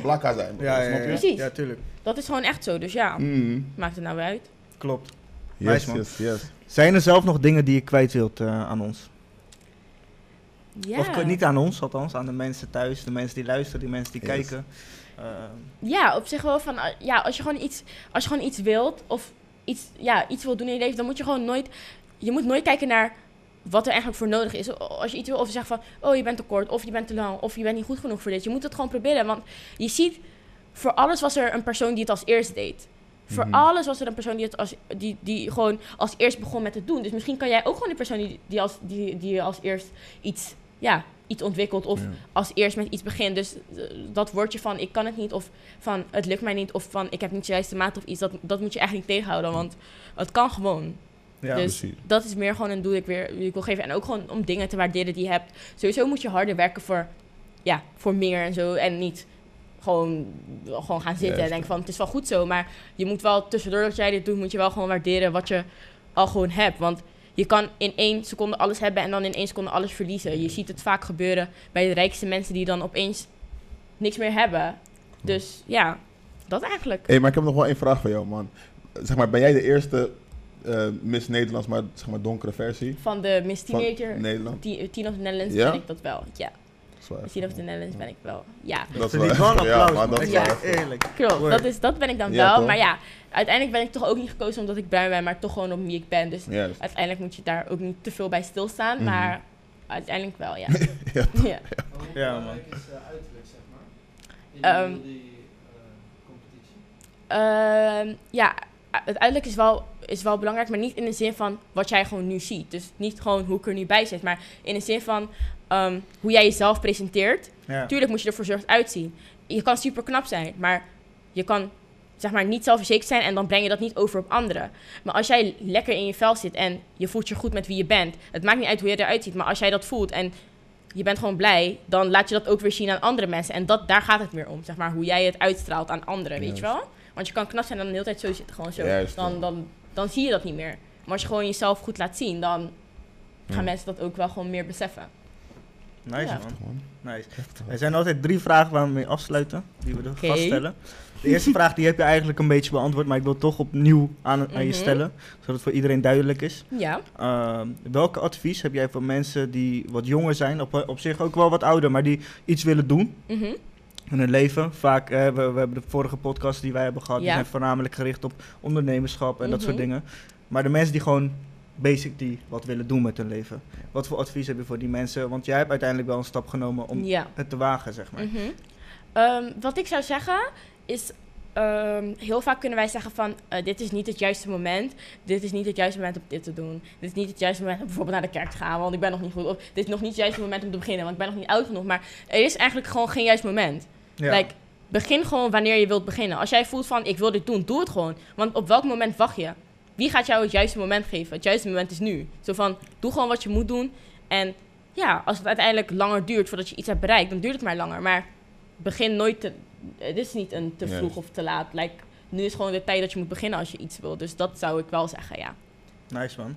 E: blakka zijn.
B: Ja, ja, ja.
A: Precies.
B: Ja, tuurlijk.
A: Dat is gewoon echt zo. Dus ja,
E: Mm.
A: maakt het nou weer uit.
B: Klopt.
E: Yes,
B: Nice, man.
E: yes, yes.
B: Zijn er zelf nog dingen die je kwijt wilt eh, aan ons?
A: Ja.
B: Of niet aan ons, althans, aan de mensen thuis, de mensen die luisteren, die mensen die
E: Yes.
B: kijken. Eh,
A: Ja, op zich wel van, uh, ja, als je gewoon iets, als je gewoon iets wilt of iets, ja, iets wilt doen in je leven, dan moet je gewoon nooit, je moet nooit kijken naar wat er eigenlijk voor nodig is. Als je iets wil, of zegt van, oh, je bent te kort, of je bent te lang, of je bent niet goed genoeg voor dit. Je moet het gewoon proberen, want je ziet, voor alles was er een persoon die het als eerst deed. Voor
E: Mhm.
A: alles was er een persoon die het als, die, die gewoon als eerst begon met het doen. Dus misschien kan jij ook gewoon die persoon die, die, als, die, die als eerst iets, ja, iets ontwikkelt of
E: Ja.
A: als eerst met iets begint. Dus eh, dat woordje van ik kan het niet of van het lukt mij niet of van ik heb niet de juiste maat of iets, dat, dat moet je eigenlijk niet tegenhouden, want het kan gewoon.
B: Ja.
A: dus
E: precies.
A: dat is meer gewoon een doel dat ik weer ik wil geven. En ook gewoon om dingen te waarderen die je hebt. Sowieso moet je harder werken voor, ja, voor meer en zo. En niet gewoon, gewoon gaan zitten en denken van het is wel goed zo. Maar je moet wel tussendoor dat jij dit doet, moet je wel gewoon waarderen wat je al gewoon hebt. Want je kan in één seconde alles hebben en dan in één seconde alles verliezen. Je ziet het vaak gebeuren bij de rijkste mensen die dan opeens niks meer hebben. Dus ja, dat eigenlijk.
E: Hé, maar ik heb nog wel één vraag voor jou, man. Zeg maar, ben jij de eerste eh, Miss Nederlands, maar zeg maar donkere versie
A: Van de Miss
E: van
A: Teenager,
E: Nederland?
A: Teen Teen of the Netherlands,
E: Ja?
A: ben ik dat wel. Ja,
E: Zwaar.
A: Miss Teen of the Netherlands ben ik wel. Ja,
E: Dat is wel- ja,
B: applaus,
E: maar
B: man.
E: dat
A: is
B: eerlijk.
A: klopt.
B: Word.
A: Dat, is, dat ben ik dan
E: Ja,
A: wel.
E: toch?
A: Maar ja, uiteindelijk ben ik toch ook niet gekozen omdat ik bruin ben, maar toch gewoon om wie ik ben. Dus
E: Juist.
A: uiteindelijk moet je daar ook niet te veel bij stilstaan.
E: Mhm.
A: Maar uiteindelijk wel, ja.
E: Ja.
A: ja.
B: Ja, man.
F: is eh, uiterlijk, zeg maar. In heel die eh, competitie.
A: Ehm, ja, het uiterlijk is wel, is wel belangrijk, maar niet in de zin van wat jij gewoon nu ziet. Dus niet gewoon hoe ik er nu bij zit, maar in de zin van ehm, hoe jij jezelf presenteert.
B: Ja.
A: Tuurlijk moet je er verzorgd uitzien. Je kan super knap zijn, maar je kan zeg maar niet zelfverzekerd zijn en dan breng je dat niet over op anderen. Maar als jij lekker in je vel zit en je voelt je goed met wie je bent, het maakt niet uit hoe je eruit ziet, maar als jij dat voelt en je bent gewoon blij, dan laat je dat ook weer zien aan andere mensen. En dat, daar gaat het meer om, zeg maar, hoe jij het uitstraalt aan anderen, weet je wel? Want je kan knap zijn en dan de hele tijd zo zitten, gewoon zo.
E: Juist,
A: dan, dan, dan zie je dat niet meer. Maar als je gewoon jezelf goed laat zien, dan gaan
E: Ja.
A: mensen dat ook wel gewoon meer beseffen.
B: Nice,
A: Ja.
B: man. Nice. Er zijn altijd drie vragen waar we mee afsluiten, die we de
A: Oké.
B: gast stellen. De eerste vraag die heb je eigenlijk een beetje beantwoord, maar ik wil toch opnieuw aan, aan je
A: Mhm.
B: stellen, zodat het voor iedereen duidelijk is.
A: Ja.
B: Ehm, welke advies heb jij voor mensen die wat jonger zijn, op, op zich ook wel wat ouder, maar die iets willen doen
A: Mhm.
B: In hun leven? Vaak, eh, we, we hebben de vorige podcast die wij hebben gehad, die zijn voornamelijk gericht op ondernemerschap en dat soort
A: Mhm.
B: dingen. Maar de mensen die gewoon basic die wat willen doen met hun leven. Wat voor advies heb je voor die mensen? Want jij hebt uiteindelijk wel een stap genomen om
A: ja.
B: het te wagen, zeg maar.
A: Mhm. Ehm, wat ik zou zeggen is, ehm, heel vaak kunnen wij zeggen van, eh, dit is niet het juiste moment. Dit is niet het juiste moment om dit te doen. Dit is niet het juiste moment om bijvoorbeeld naar de kerk te gaan, want ik ben nog niet goed. Of dit is nog niet het juiste moment om te beginnen, want ik ben nog niet oud genoeg. Maar er is eigenlijk gewoon geen juist moment.
B: Ja.
A: Like, begin gewoon wanneer je wilt beginnen. Als jij voelt van, ik wil dit doen, doe het gewoon. Want op welk moment wacht je? Wie gaat jou het juiste moment geven? Het juiste moment is nu. Zo van, doe gewoon wat je moet doen. En ja, als het uiteindelijk langer duurt voordat je iets hebt bereikt, dan duurt het maar langer. Maar begin nooit te... Het is niet een te vroeg of te laat. Like, nu is gewoon de tijd dat je moet beginnen als je iets wil. Dus dat zou ik wel zeggen, ja.
B: Nice man.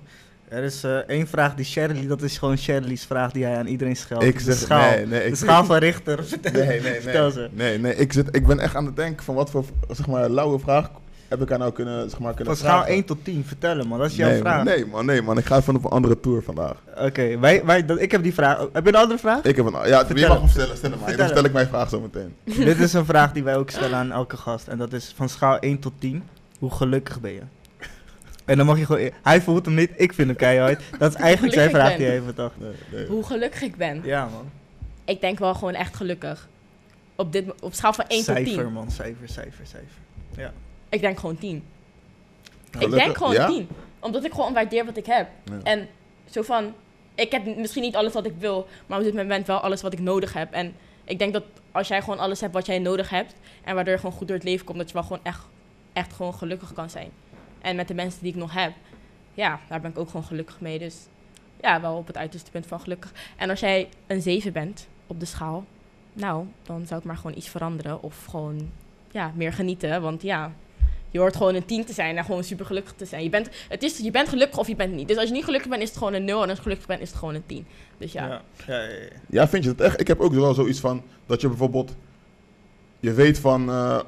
B: Er is eh, één vraag die Shirley, dat is gewoon Shirley's vraag die hij aan iedereen scheldt.
E: Ik
B: de
E: zeg,
B: schaal.
E: nee, nee.
B: de
E: Ik,
B: schaal van Richter. Vertel,
E: nee, nee, nee.
B: vertel ze.
E: Nee, nee. Ik, zit, ik ben echt aan het denken van wat voor, zeg maar, lauwe vraag heb ik haar nou kunnen, zeg maar, kunnen
B: Van schaal
E: vragen.
B: 1 tot 10, vertel hem man, dat is jouw
E: nee,
B: vraag.
E: Man, nee, man, nee, man. Ik ga even op een andere tour vandaag.
B: Oké, wij, wij, dat, ik heb die vraag. Heb je een andere vraag?
E: Ik heb een... Ja,
B: Vertel
E: je mag
B: hem.
E: stellen, stel hem maar. Dan stel ik mijn vraag zo meteen.
B: Dit is een vraag die wij ook stellen aan elke gast. En dat is van schaal 1 tot 10. Hoe gelukkig ben je? En dan mag je gewoon... Hij voelt hem niet, ik vind hem keihard. Dat is eigenlijk zijn vraag die hij heeft bedacht.
E: Nee, nee.
A: Hoe gelukkig ik ben.
B: Ja man.
A: Ik denk wel gewoon echt gelukkig. Op, dit, op schaal van 1 tot 10.
B: Cijfer man, cijfer, cijfer, cijfer.
A: Ik denk gewoon 10. Ik denk gewoon
E: ja?
A: 10. Omdat ik gewoon waardeer wat ik heb.
E: Ja.
A: En zo van, ik heb misschien niet alles wat ik wil, maar op dit moment wel alles wat ik nodig heb. En ik denk dat als jij gewoon alles hebt wat jij nodig hebt, en waardoor je gewoon goed door het leven komt, dat je wel gewoon echt, echt gewoon gelukkig kan zijn. En met de mensen die ik nog heb, ja, daar ben ik ook gewoon gelukkig mee. Dus ja, wel op het uiterste punt van gelukkig. En als jij een 7 bent op de schaal, nou, dan zou ik maar gewoon iets veranderen. Of gewoon, ja, meer genieten. Want ja, je hoort gewoon een 10 te zijn en gewoon super gelukkig te zijn. Je bent, het is, je bent gelukkig of je bent niet. Dus als je niet gelukkig bent, is het gewoon een 0. En als je gelukkig bent, is het gewoon een 10. Dus ja.
B: Ja. Ja, ja, ja.
E: Ja, vind je dat echt? Ik heb ook wel zoiets van dat je bijvoorbeeld, je weet van, eh,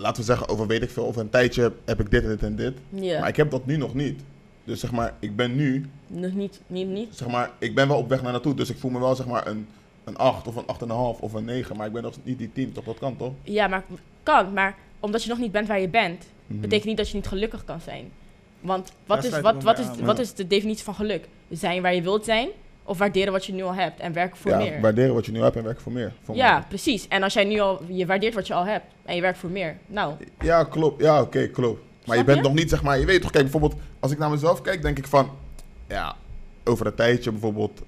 E: laten we zeggen, over weet ik veel, over een tijdje heb ik dit en dit en dit. Maar ik heb dat nu nog niet. Dus zeg maar, ik ben nu,
A: Nog niet, niet, niet.
E: zeg maar, ik ben wel op weg naar naartoe. Dus ik voel me wel zeg maar een, een 8 of een 8,5 of een 9. Maar ik ben nog niet die 10, toch? Dat kan toch?
A: Ja, maar kan. Maar omdat je nog niet bent waar je bent,
E: Mhm.
A: betekent niet dat je niet gelukkig kan zijn. Want wat,
B: Daar
A: is, wat, wat, is,
B: aan,
A: wat
E: ja.
A: is de definitie van geluk? Zijn waar je wilt zijn of waarderen wat je nu al hebt en werken voor
E: ja,
A: meer?
E: waarderen wat je nu hebt en werken voor meer. Voor
A: Ja,
E: meer.
A: precies. En als jij nu al, je waardeert wat je al hebt en je werkt voor meer. Nou,
E: Ja, klopt. Ja, oké, klopt. Maar je bent nog niet, zeg maar, je weet toch, kijk, bijvoorbeeld, als ik naar mezelf kijk, denk ik van, ja, over een tijdje bijvoorbeeld,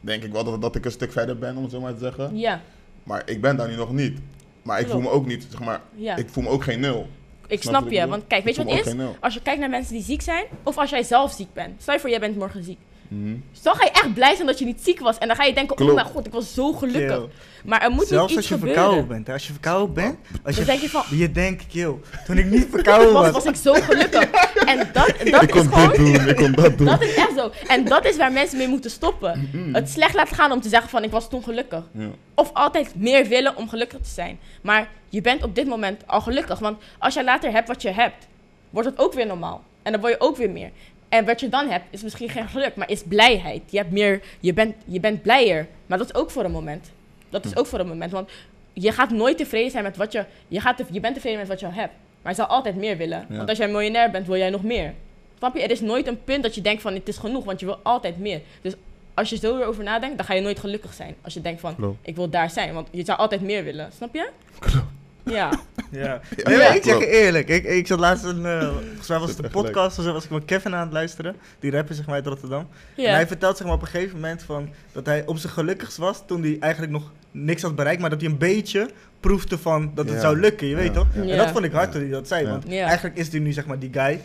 E: denk ik wel dat, dat ik een stuk verder ben, om het zo maar te zeggen.
A: ja,
E: Maar ik ben daar nu nog niet. Maar ik voel me ook niet, zeg maar,
A: ja.
E: ik voel me ook geen nul.
A: Ik
E: snap
A: je. Want kijk, weet je wat is? Als je kijkt naar mensen die ziek zijn, of als jij zelf ziek bent. Stel je voor, jij bent morgen ziek.
E: Mhm.
A: Dus dan ga je echt blij zijn dat je niet ziek was. En dan ga je denken,
E: Klopt.
A: oh mijn god, ik was zo gelukkig.
B: Kill.
A: Maar er moet
B: Zelfs
A: niet
B: als
A: iets
B: je
A: gebeuren.
B: verkouden bent. hè. Als je verkouden bent, als
A: Dan
B: je,
A: denk je van,
B: je denkt, kill, toen ik niet verkouden
A: was,
B: was.
A: ik zo gelukkig. En dat, dat
E: Ik kon
A: is gewoon...
E: dit doen, ik kon dat doen.
A: Dat is echt zo. En dat is waar mensen mee moeten stoppen. Het slecht laten gaan om te zeggen van ik was toen gelukkig.
E: Ja.
A: Of altijd meer willen om gelukkig te zijn. Maar je bent op dit moment al gelukkig. Want als je later hebt wat je hebt, wordt het ook weer normaal. En dan word je ook weer meer. En wat je dan hebt, is misschien geen geluk, maar is blijheid. Je, hebt meer, je, bent, je bent blijer. Maar dat is ook voor een moment. Dat is ook voor een moment. Want je gaat nooit tevreden zijn met wat je... Je, gaat te- je bent tevreden met wat je al hebt. Maar je zal altijd meer willen.
E: Ja.
A: Want als jij miljonair bent, wil jij nog meer. Snap je? Er is nooit een punt dat je denkt van het is genoeg, want je wil altijd meer. Dus als je zo erover nadenkt, dan ga je nooit gelukkig zijn. Als je denkt van
E: Klopt.
A: ik wil daar zijn, want je zou altijd meer willen. Snap je? Ja.
B: Ja.
E: Ja,
B: Nee,
E: ja,
B: maar ik zeg je eerlijk, ik, ik zat laatst een, eh volgens mij was het een podcast, of zo was ik met Kevin aan het luisteren, die rapper zeg maar uit Rotterdam. En hij vertelt zeg maar op een gegeven moment van, dat hij op zijn gelukkigst was toen hij eigenlijk nog niks had bereikt, maar dat hij een beetje proefde van dat het
E: Ja.
B: zou lukken, je weet
E: Ja.
B: toch? En dat vond ik hard
E: Ja.
B: toen hij dat zei,
E: Ja.
B: want
A: Ja.
B: eigenlijk is hij nu zeg maar die guy,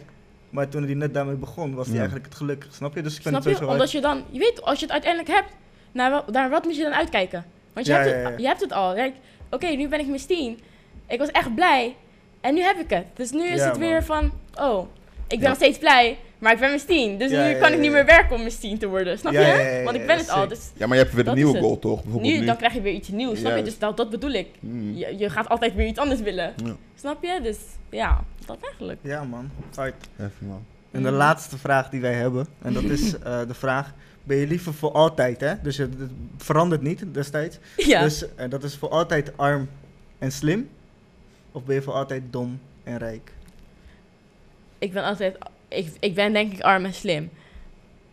B: maar toen hij net daarmee begon, was hij
E: Ja.
B: eigenlijk het gelukkig, snap je? Dus ik vind
A: Snap
B: het
A: je?
B: sowieso
A: Omdat je dan, je weet, als je het uiteindelijk hebt, naar, wa- naar wat moet je dan uitkijken? Want je,
B: Ja,
A: hebt,
B: ja,
A: het, je hebt het al. Kijk, Oké, nu ben ik mis 10. Ik was echt blij. En nu heb ik het. Dus nu is
B: Ja,
A: het weer
B: man.
A: van, oh, ik ben
E: Ja.
A: nog steeds blij, maar ik ben mis 10. Dus
B: Ja,
A: nu
B: ja,
A: kan
B: ja,
A: ik niet meer werken om mis 10 te worden. Snap
B: Ja,
A: je?
B: ja, ja, ja,
A: Want ik
B: ja,
A: ben het al. Dus
E: Ja, maar je hebt weer een nieuwe
A: het.
E: goal toch? Bijvoorbeeld
A: nu,
E: nu.
A: dan krijg je weer iets nieuws. Snap je? Dus dat, dat bedoel ik.
E: Mm.
A: Je, je gaat altijd weer iets anders willen.
E: Ja.
A: Snap je? Dus ja, dat eigenlijk.
B: Ja man, fight.
E: Even man.
B: En de
A: Mhm.
B: laatste vraag die wij hebben, en dat is eh, de vraag, ben je liever voor altijd, hè? Dus het, het verandert niet destijds.
A: Ja.
B: Dus eh, dat is voor altijd arm en slim, of ben je voor altijd dom en rijk?
A: Ik ben altijd, ik, ik ben denk ik arm en slim.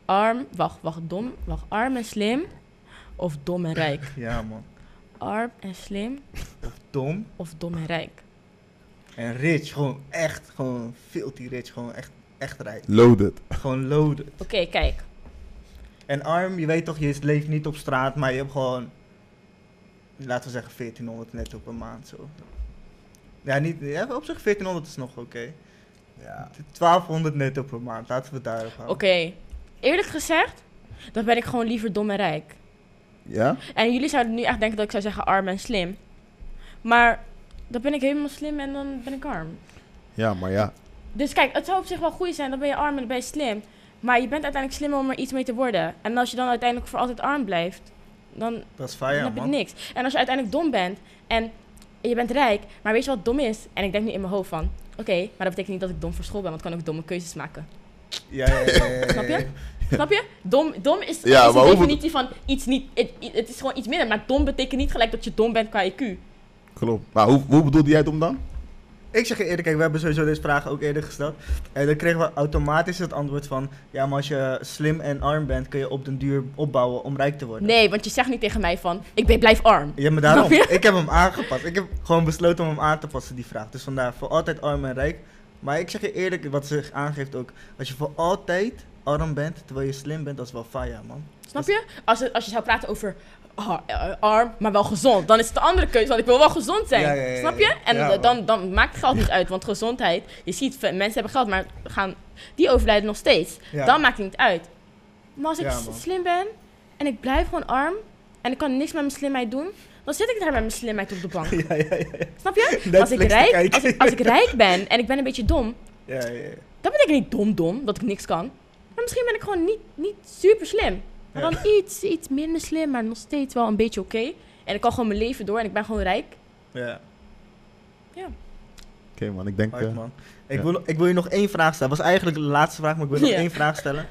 A: Arm, wacht, wacht, dom, wacht, arm en slim of dom en rijk?
B: Ja man.
A: Arm en slim
B: Dom
A: of dom en rijk?
B: en rich, gewoon echt, gewoon filthy rich, gewoon echt, echt rijk.
E: Loaded.
B: Gewoon loaded.
A: Oké, kijk.
B: En arm, je weet toch, je leeft niet op straat, maar je hebt gewoon, laten we zeggen 1400 netto per maand zo. Ja, niet, ja, op zich 1400 is nog oké.
E: Ja.
B: 1200 netto per maand, laten we het daarop
A: Oké,
B: houden.
A: eerlijk gezegd, dan ben ik gewoon liever dom en rijk.
E: Ja?
A: En jullie zouden nu echt denken dat ik zou zeggen arm en slim. Maar dan ben ik helemaal slim en dan ben ik arm.
E: Ja, maar ja.
A: Dus kijk, het zou op zich wel goed zijn, dan ben je arm en dan ben je slim. Maar je bent uiteindelijk slim om er iets mee te worden. En als je dan uiteindelijk voor altijd arm blijft, dan,
B: Dat is
A: dan heb je
B: man.
A: niks. En als je uiteindelijk dom bent en je bent rijk, maar weet je wat dom is? En ik denk nu in mijn hoofd van, oké, maar dat betekent niet dat ik dom voor school ben, want ik kan ook domme keuzes maken.
B: Ja, ja, ja,
A: Snap je? Snap je? Dom, dom is,
E: Ja,
A: is de definitie van iets niet, het, het is gewoon iets minder. Maar dom betekent niet gelijk dat je dom bent qua IQ.
E: Klopt. Maar hoe, hoe bedoelde jij het om dan?
B: Ik zeg je eerlijk, kijk, we hebben sowieso deze vraag ook eerder gesteld. En dan kregen we automatisch het antwoord van... Ja, maar als je slim en arm bent, kun je op den duur opbouwen om rijk te worden.
A: Nee, want je zegt niet tegen mij van, ik ben, blijf arm.
B: Ja, maar daarom. Ik heb hem aangepast. Ik heb gewoon besloten om hem aan te passen, die vraag. Dus vandaar, voor altijd arm en rijk. Maar ik zeg je eerlijk, wat ze aangeeft ook... Als je voor altijd arm bent, terwijl je slim bent, dat is wel fire, man.
A: Snap je? Als, het, als je zou praten over eh, arm, maar wel gezond. Dan is het de andere keuze, want ik wil wel gezond zijn.
B: Ja, ja, ja,
A: Snap je? En eh, dan, dan maakt geld niet uit, want gezondheid, je ziet, mensen hebben geld, maar gaan, die overlijden nog steeds. Dan maakt het niet uit. Maar als ik slim ben en ik blijf gewoon arm en ik kan niks met mijn slimheid doen, dan zit ik daar met mijn slimheid op de bank. Snap je? Als ik, rijk, als, ik, als ik rijk ben en ik ben een beetje dom,
B: Ja, ja, ja.
A: dat betekent niet dom-dom, dat ik niks kan. Maar misschien ben ik gewoon niet, niet super slim. Maar
B: Ja.
A: dan iets, iets minder slim, maar nog steeds wel een beetje oké. En ik kan gewoon mijn leven door en ik ben gewoon rijk.
B: ja.
E: Oké man, ik denk...
B: Hard,
E: eh,
B: man. Ik,
E: ja.
B: wil, ik wil je nog één vraag stellen. Dat was eigenlijk de laatste vraag, maar ik wil nog
A: Ja.
B: één vraag stellen.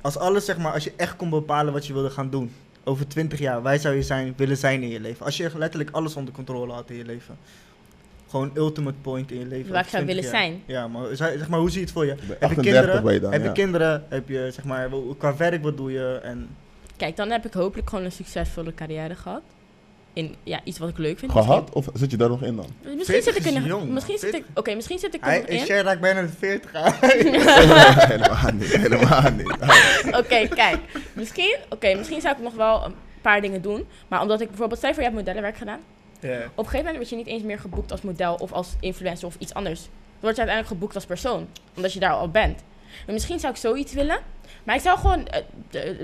B: Als alles, zeg maar, als je echt kon bepalen wat je wilde gaan doen. Over 20 jaar, waar zou je zijn, willen zijn in je leven? Als je echt letterlijk alles onder controle had in je leven. Gewoon ultimate point in je leven.
A: Waar ik zou
B: 20
A: willen
B: jaar.
A: zijn.
B: Ja, maar zeg maar, hoe zie je het voor je? Heb je
E: 38
B: kinderen?
E: ben je dan,
B: heb je
E: ja.
B: kinderen? Heb je, zeg maar, wel- qua werk, wat doe je? En,
A: Kijk, dan heb ik hopelijk gewoon een succesvolle carrière gehad. In ja, iets wat ik leuk vind.
E: Gehad? Of zit je daar nog in dan?
A: Misschien, zit ik
B: 40
A: er
B: is
A: nog.
B: jong,
A: misschien zit ik.
B: 40.
A: Oké, misschien zit ik er
B: hij,
A: nog in.
B: Raakt bijna de 40 aan.
E: helemaal niet, helemaal niet.
A: Oké, kijk. Misschien, oké, misschien zou ik nog wel een paar dingen doen. Maar omdat ik bijvoorbeeld, stel je voor je hebt modellenwerk gedaan. Op een gegeven moment word je niet eens meer geboekt als model of als influencer of iets anders. Dan word je uiteindelijk geboekt als persoon, omdat je daar al bent. Maar misschien zou ik zoiets willen. Maar ik zou gewoon, eh,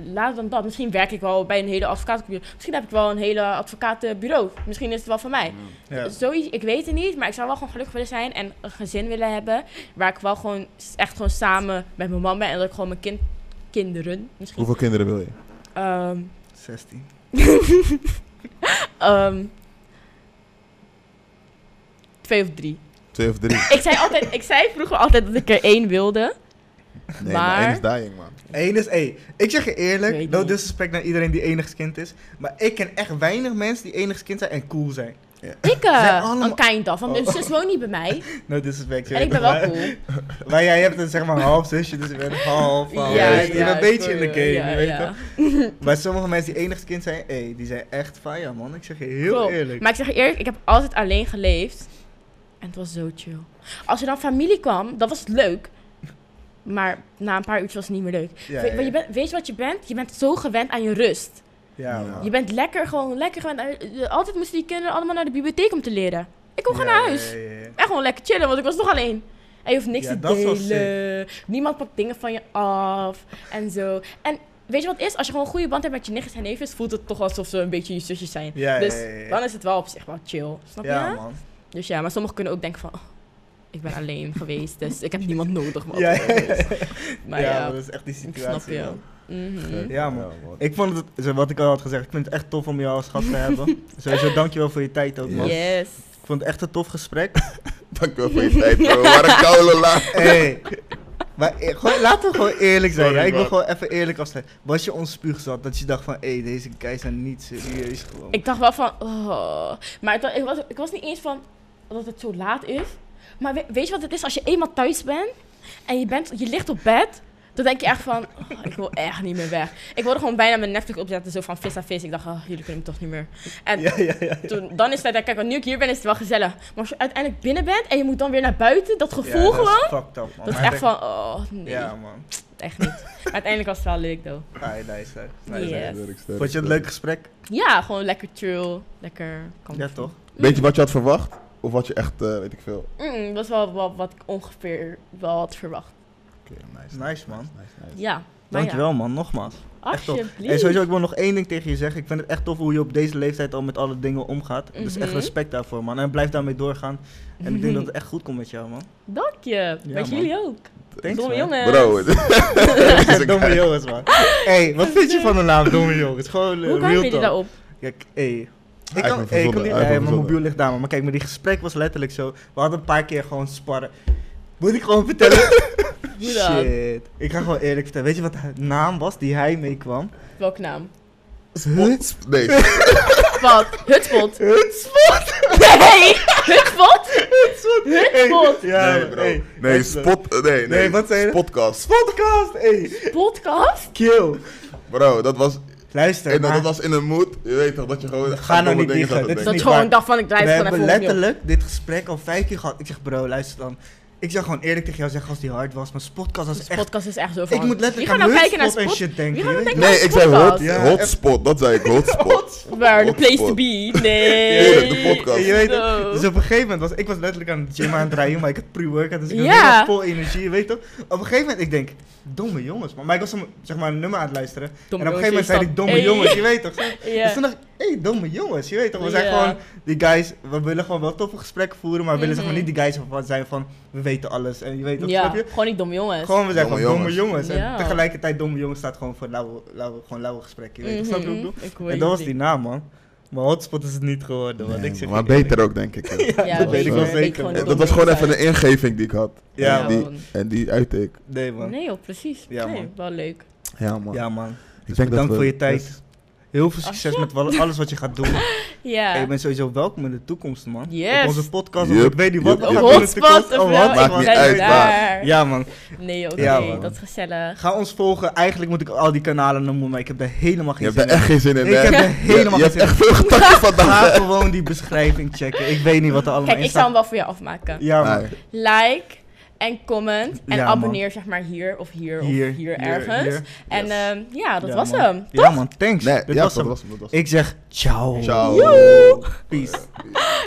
A: later dan dat, misschien werk ik wel bij een hele advocatenbureau. Misschien heb ik wel een hele advocatenbureau. Misschien is het wel van mij.
B: Ja.
A: Zoiets, ik weet het niet, maar ik zou wel gewoon gelukkig willen zijn en een gezin willen hebben. Waar ik wel gewoon echt gewoon samen met mijn man ben en dat ik gewoon mijn kind, kinderen misschien.
E: Hoeveel kinderen wil je?
A: Ehm,
B: 16.
A: ehm, twee of drie.
E: Twee of drie?
A: Ik zei, altijd, ik zei vroeger altijd dat ik er één wilde.
E: Nee,
A: Maar-
E: maar één is dying, man.
B: Eén is één. Ik zeg je eerlijk, no
A: niet.
B: disrespect naar iedereen die enigskind is. Maar ik ken echt weinig mensen die enigskind zijn en cool zijn.
A: Ik, uh,
B: Zijn allemaal-
A: een kind of. Want mijn
B: Oh.
A: zus woont niet bij mij.
B: No disrespect. je
A: En ik ben wel
B: maar-
A: cool.
B: Maar jij hebt een zeg maar half zusje, dus je bent half. half.
E: ja,
B: je bent een beetje in de game,
A: ja,
B: je weet
A: ja.
B: toch? Maar sommige mensen die enigskind zijn, hey, die zijn echt fire man. Ik zeg je heel eerlijk.
A: Maar ik zeg je eerlijk, ik heb altijd alleen geleefd. En het was zo chill. Als er dan familie kwam, dat was leuk. Maar na een paar uurtjes was het niet meer leuk.
B: ja,
A: We-
B: ja,
A: je bent, weet je wat je bent? Je bent zo gewend aan je rust.
B: ja,
E: Ja.
B: man.
A: Je bent lekker, gewoon lekker gewend. aan- Altijd moesten die kinderen allemaal naar de bibliotheek om te leren. Ik kon gewoon
B: Ja,
A: naar huis.
B: ja, ja, ja.
A: En gewoon lekker chillen, want ik was nog alleen. En je hoeft niks
B: Ja,
A: te
B: dat is wel
A: delen. Niemand pakt dingen van je af. En zo. En weet je wat het is? Als je gewoon een goede band hebt met je nichtjes en neefjes, voelt het toch alsof ze een beetje je zusjes zijn.
B: Ja,
A: dus
B: ja, ja, ja.
A: dan is het wel op zich wel chill. Snap
B: Ja,
A: je?
B: man.
A: Dus ja, maar sommigen kunnen ook denken van... oh, ik ben alleen geweest, dus ik heb niemand nodig. Maar,
B: Ja, ja, ja.
A: maar
B: ja,
A: ja,
B: maar dat is echt die
A: ik
B: situatie.
A: snap je.
B: man.
A: Mhm.
B: Ja, man. Ik vond het, wat ik al had gezegd, ik vind het echt tof om jou als gast te hebben. Sowieso dankjewel voor je tijd ook, man.
A: Yes.
B: Ik vond het echt een tof gesprek.
E: Dankjewel voor je tijd, bro. Waar een koude la.
B: hey. Maar eh, gewoon, laten we gewoon eerlijk zijn.
E: Sorry,
B: hè? Ik wil gewoon even eerlijk afsluiten. Was je onspuug zat dat je dacht van, hé, deze guys zijn niet serieus gewoon.
A: Ik dacht wel van... Oh. Maar het ik, was, ik was niet eens van dat het zo laat is. Maar we- weet je wat het is? Als je eenmaal thuis bent en je, bent, je ligt op bed... Dan denk je echt van, oh, ik wil echt niet meer weg. Ik wilde gewoon bijna mijn Netflix opzetten, zo van vis aan vis. Ik dacht, oh, jullie kunnen me toch niet meer. En
B: Ja, ja, ja.
A: toen, dan is het, kijk, want nu ik hier ben, is het wel gezellig. Maar als je uiteindelijk binnen bent en je moet dan weer naar buiten, dat gevoel
B: Ja, dat
A: gewoon...
B: is fucked up, man.
A: Dat is echt van, oh nee,
B: Ja, man.
A: echt niet. Maar uiteindelijk was het wel leuk, though.
B: Ah, nice, nice. nice.
A: Yes.
B: Vond je het een leuk gesprek?
A: Ja, gewoon lekker chill, lekker comfy.
B: Ja, toch?
E: Weet je wat je had verwacht? Of wat je echt, eh, weet ik veel.
A: Mm, dat was wel, wel wat ik ongeveer wel had verwacht.
E: Oké, nice,
B: Nice, man.
E: Nice, nice.
A: Ja,
B: Dankjewel, man. Nogmaals.
A: ja.
B: Echt tof.
A: Alsjeblieft.
B: En sowieso, ik wil nog één ding tegen je zeggen. Ik vind het echt tof hoe je op deze leeftijd al met alle dingen omgaat. Dus echt
A: Mhm.
B: respect daarvoor, man. En blijf daarmee doorgaan. En ik denk dat het echt goed komt met jou, man.
A: Dank je. met
B: man.
A: jullie ook.
B: Thanks,
A: Domme
B: man.
A: jongens.
E: Bro,
B: Domme jongens, man. hey, wat vind je van de naam Domme jongens? Gewoon uh,
A: Hoe kwamen
B: real talk.
A: daarop?
B: Kijk, hey. Ik kan, ik mijn mobiel ligt daar. Maar kijk, maar die gesprek was letterlijk zo. We hadden een paar keer gewoon sparren. Moet ik gewoon vertellen? Shit. Ik ga gewoon eerlijk vertellen. Weet je wat de naam was die hij meekwam?
A: Welke naam?
B: Hut?
E: Nee,
A: Wat? Hutspot?
B: Hutspot!
A: Nee! Hutspot?
B: Hutspot!
A: Hutspot!
B: Ja,
E: nee, bro.
B: hey,
E: nee,
B: Hutspot.
E: spot, nee, nee.
B: Nee, wat zei je?
E: Podcast.
B: Podcast! Hey,
A: Podcast?
B: kill.
E: Bro, dat was,
B: Luister,
E: en dat,
B: maar
E: dat was in een mood, je weet toch, dat je gewoon...
B: Ga nou niet
E: dingen
B: liegen, dit is
A: Dat
B: niet
A: gewoon dacht van, ik draai
B: we
A: het gewoon
B: hebben letterlijk dit gesprek al vijf keer gehad. Ik zeg, bro, luister dan. Ik zou gewoon eerlijk tegen jou zeggen als die hard was, maar Spotcast was
A: Dus
B: echt...
A: podcast is echt zo van...
B: Ik moet letterlijk aan
A: nou kijken naar
B: en
A: Spot?
B: shit denken.
A: Wie
B: je
A: gaat nou
E: Nee, ik zei hot,
A: podcast?
B: Ja,
E: hotspot. Dat zei ik, hotspot.
A: Waar, the place to
E: Hotspot.
A: be. Nee.
E: De podcast.
B: Je weet het.
A: No.
B: Dus op een gegeven moment was ik was letterlijk aan het gym aan het rijden, maar ik had pre-workout, dus ik was vol energie, je weet toch? Op een gegeven moment, ik denk, domme jongens. Maar, maar ik was zeg maar een nummer aan het luisteren.
A: Domme
B: en op een gegeven moment zei die domme
A: hey.
B: jongens, je weet toch? Dus toen dacht ik, hé, hey, domme jongens, je weet toch? We zijn gewoon, die guys, we willen gewoon wel toffe gesprekken voeren, maar we willen zeg maar
A: Mhm.
B: niet die guys van zijn van, we weten alles. En je weet toch,
A: Ja,
B: snap je?
A: gewoon niet domme jongens.
B: Gewoon, we zijn
E: Domme
B: gewoon domme
E: jongens.
A: Ja.
B: En tegelijkertijd domme jongens staat gewoon voor lauwe, lauwe, gewoon lauwe gesprekken, je weet toch? Snap je wat ik
A: Mhm.
B: bedoel? En dat was die naam, man. Maar hotspot is het niet geworden,
E: Nee,
B: ik zeg
E: maar
B: eerlijk.
E: beter ook, denk ik. ja.
A: Ja,
B: dat weet ik wel zeker.
E: dat was gewoon even een ingeving die ik had.
B: Ja,
E: en, die,
A: man.
E: en die uitte ik.
B: Nee, man.
A: Nee joh, precies.
B: Ja,
A: nee,
B: man.
A: wel leuk.
E: Ja, man.
B: Ja, man.
E: ik
B: Dus
E: denk
B: bedankt
E: dat we
B: voor je tijd. Heel veel succes met wel- alles wat je gaat doen.
A: Ja.
B: En je bent sowieso welkom in de toekomst, man.
A: Yes.
B: Op onze podcast, ik weet niet wat
E: yup,
B: we
E: yup.
B: gaan doen in de toekomst.
A: Hotspot of
B: Oh,
A: wel,
B: hotspot.
E: Maakt niet
A: ik ben
E: uit,
A: daar.
B: Ja, man.
A: Nee, oké,
B: Ja, man.
A: dat is gezellig.
B: Ga ons volgen. Eigenlijk moet ik al die kanalen noemen, maar ik heb er helemaal
E: Je
B: geen
E: hebt
B: zin
E: er echt geen zin in,
B: Ik
E: hè?
B: heb er helemaal
E: Je
B: geen
E: hebt
B: zin
E: echt veel gedachten
B: Ga
E: vandaag.
B: gewoon die beschrijving checken. Ik weet niet wat er allemaal
A: Kijk,
B: in
A: ik zal hem wel voor je afmaken.
B: Ja, man.
E: Nee.
A: Like en comment en
B: Ja, man.
A: abonneer zeg maar hier of hier,
B: Hier,
A: of hier,
B: hier,
A: ergens.
B: hier.
A: En
E: Yes.
A: ehm, ja, dat
B: Ja,
A: was
B: man.
A: hem.
B: Ja, man. Thanks.
E: Nee,
B: Dit
E: ja,
B: was
E: dat
B: hem.
E: was hem. dat was hem.
B: Ik zeg ciao.
E: Ciao.
B: Peace.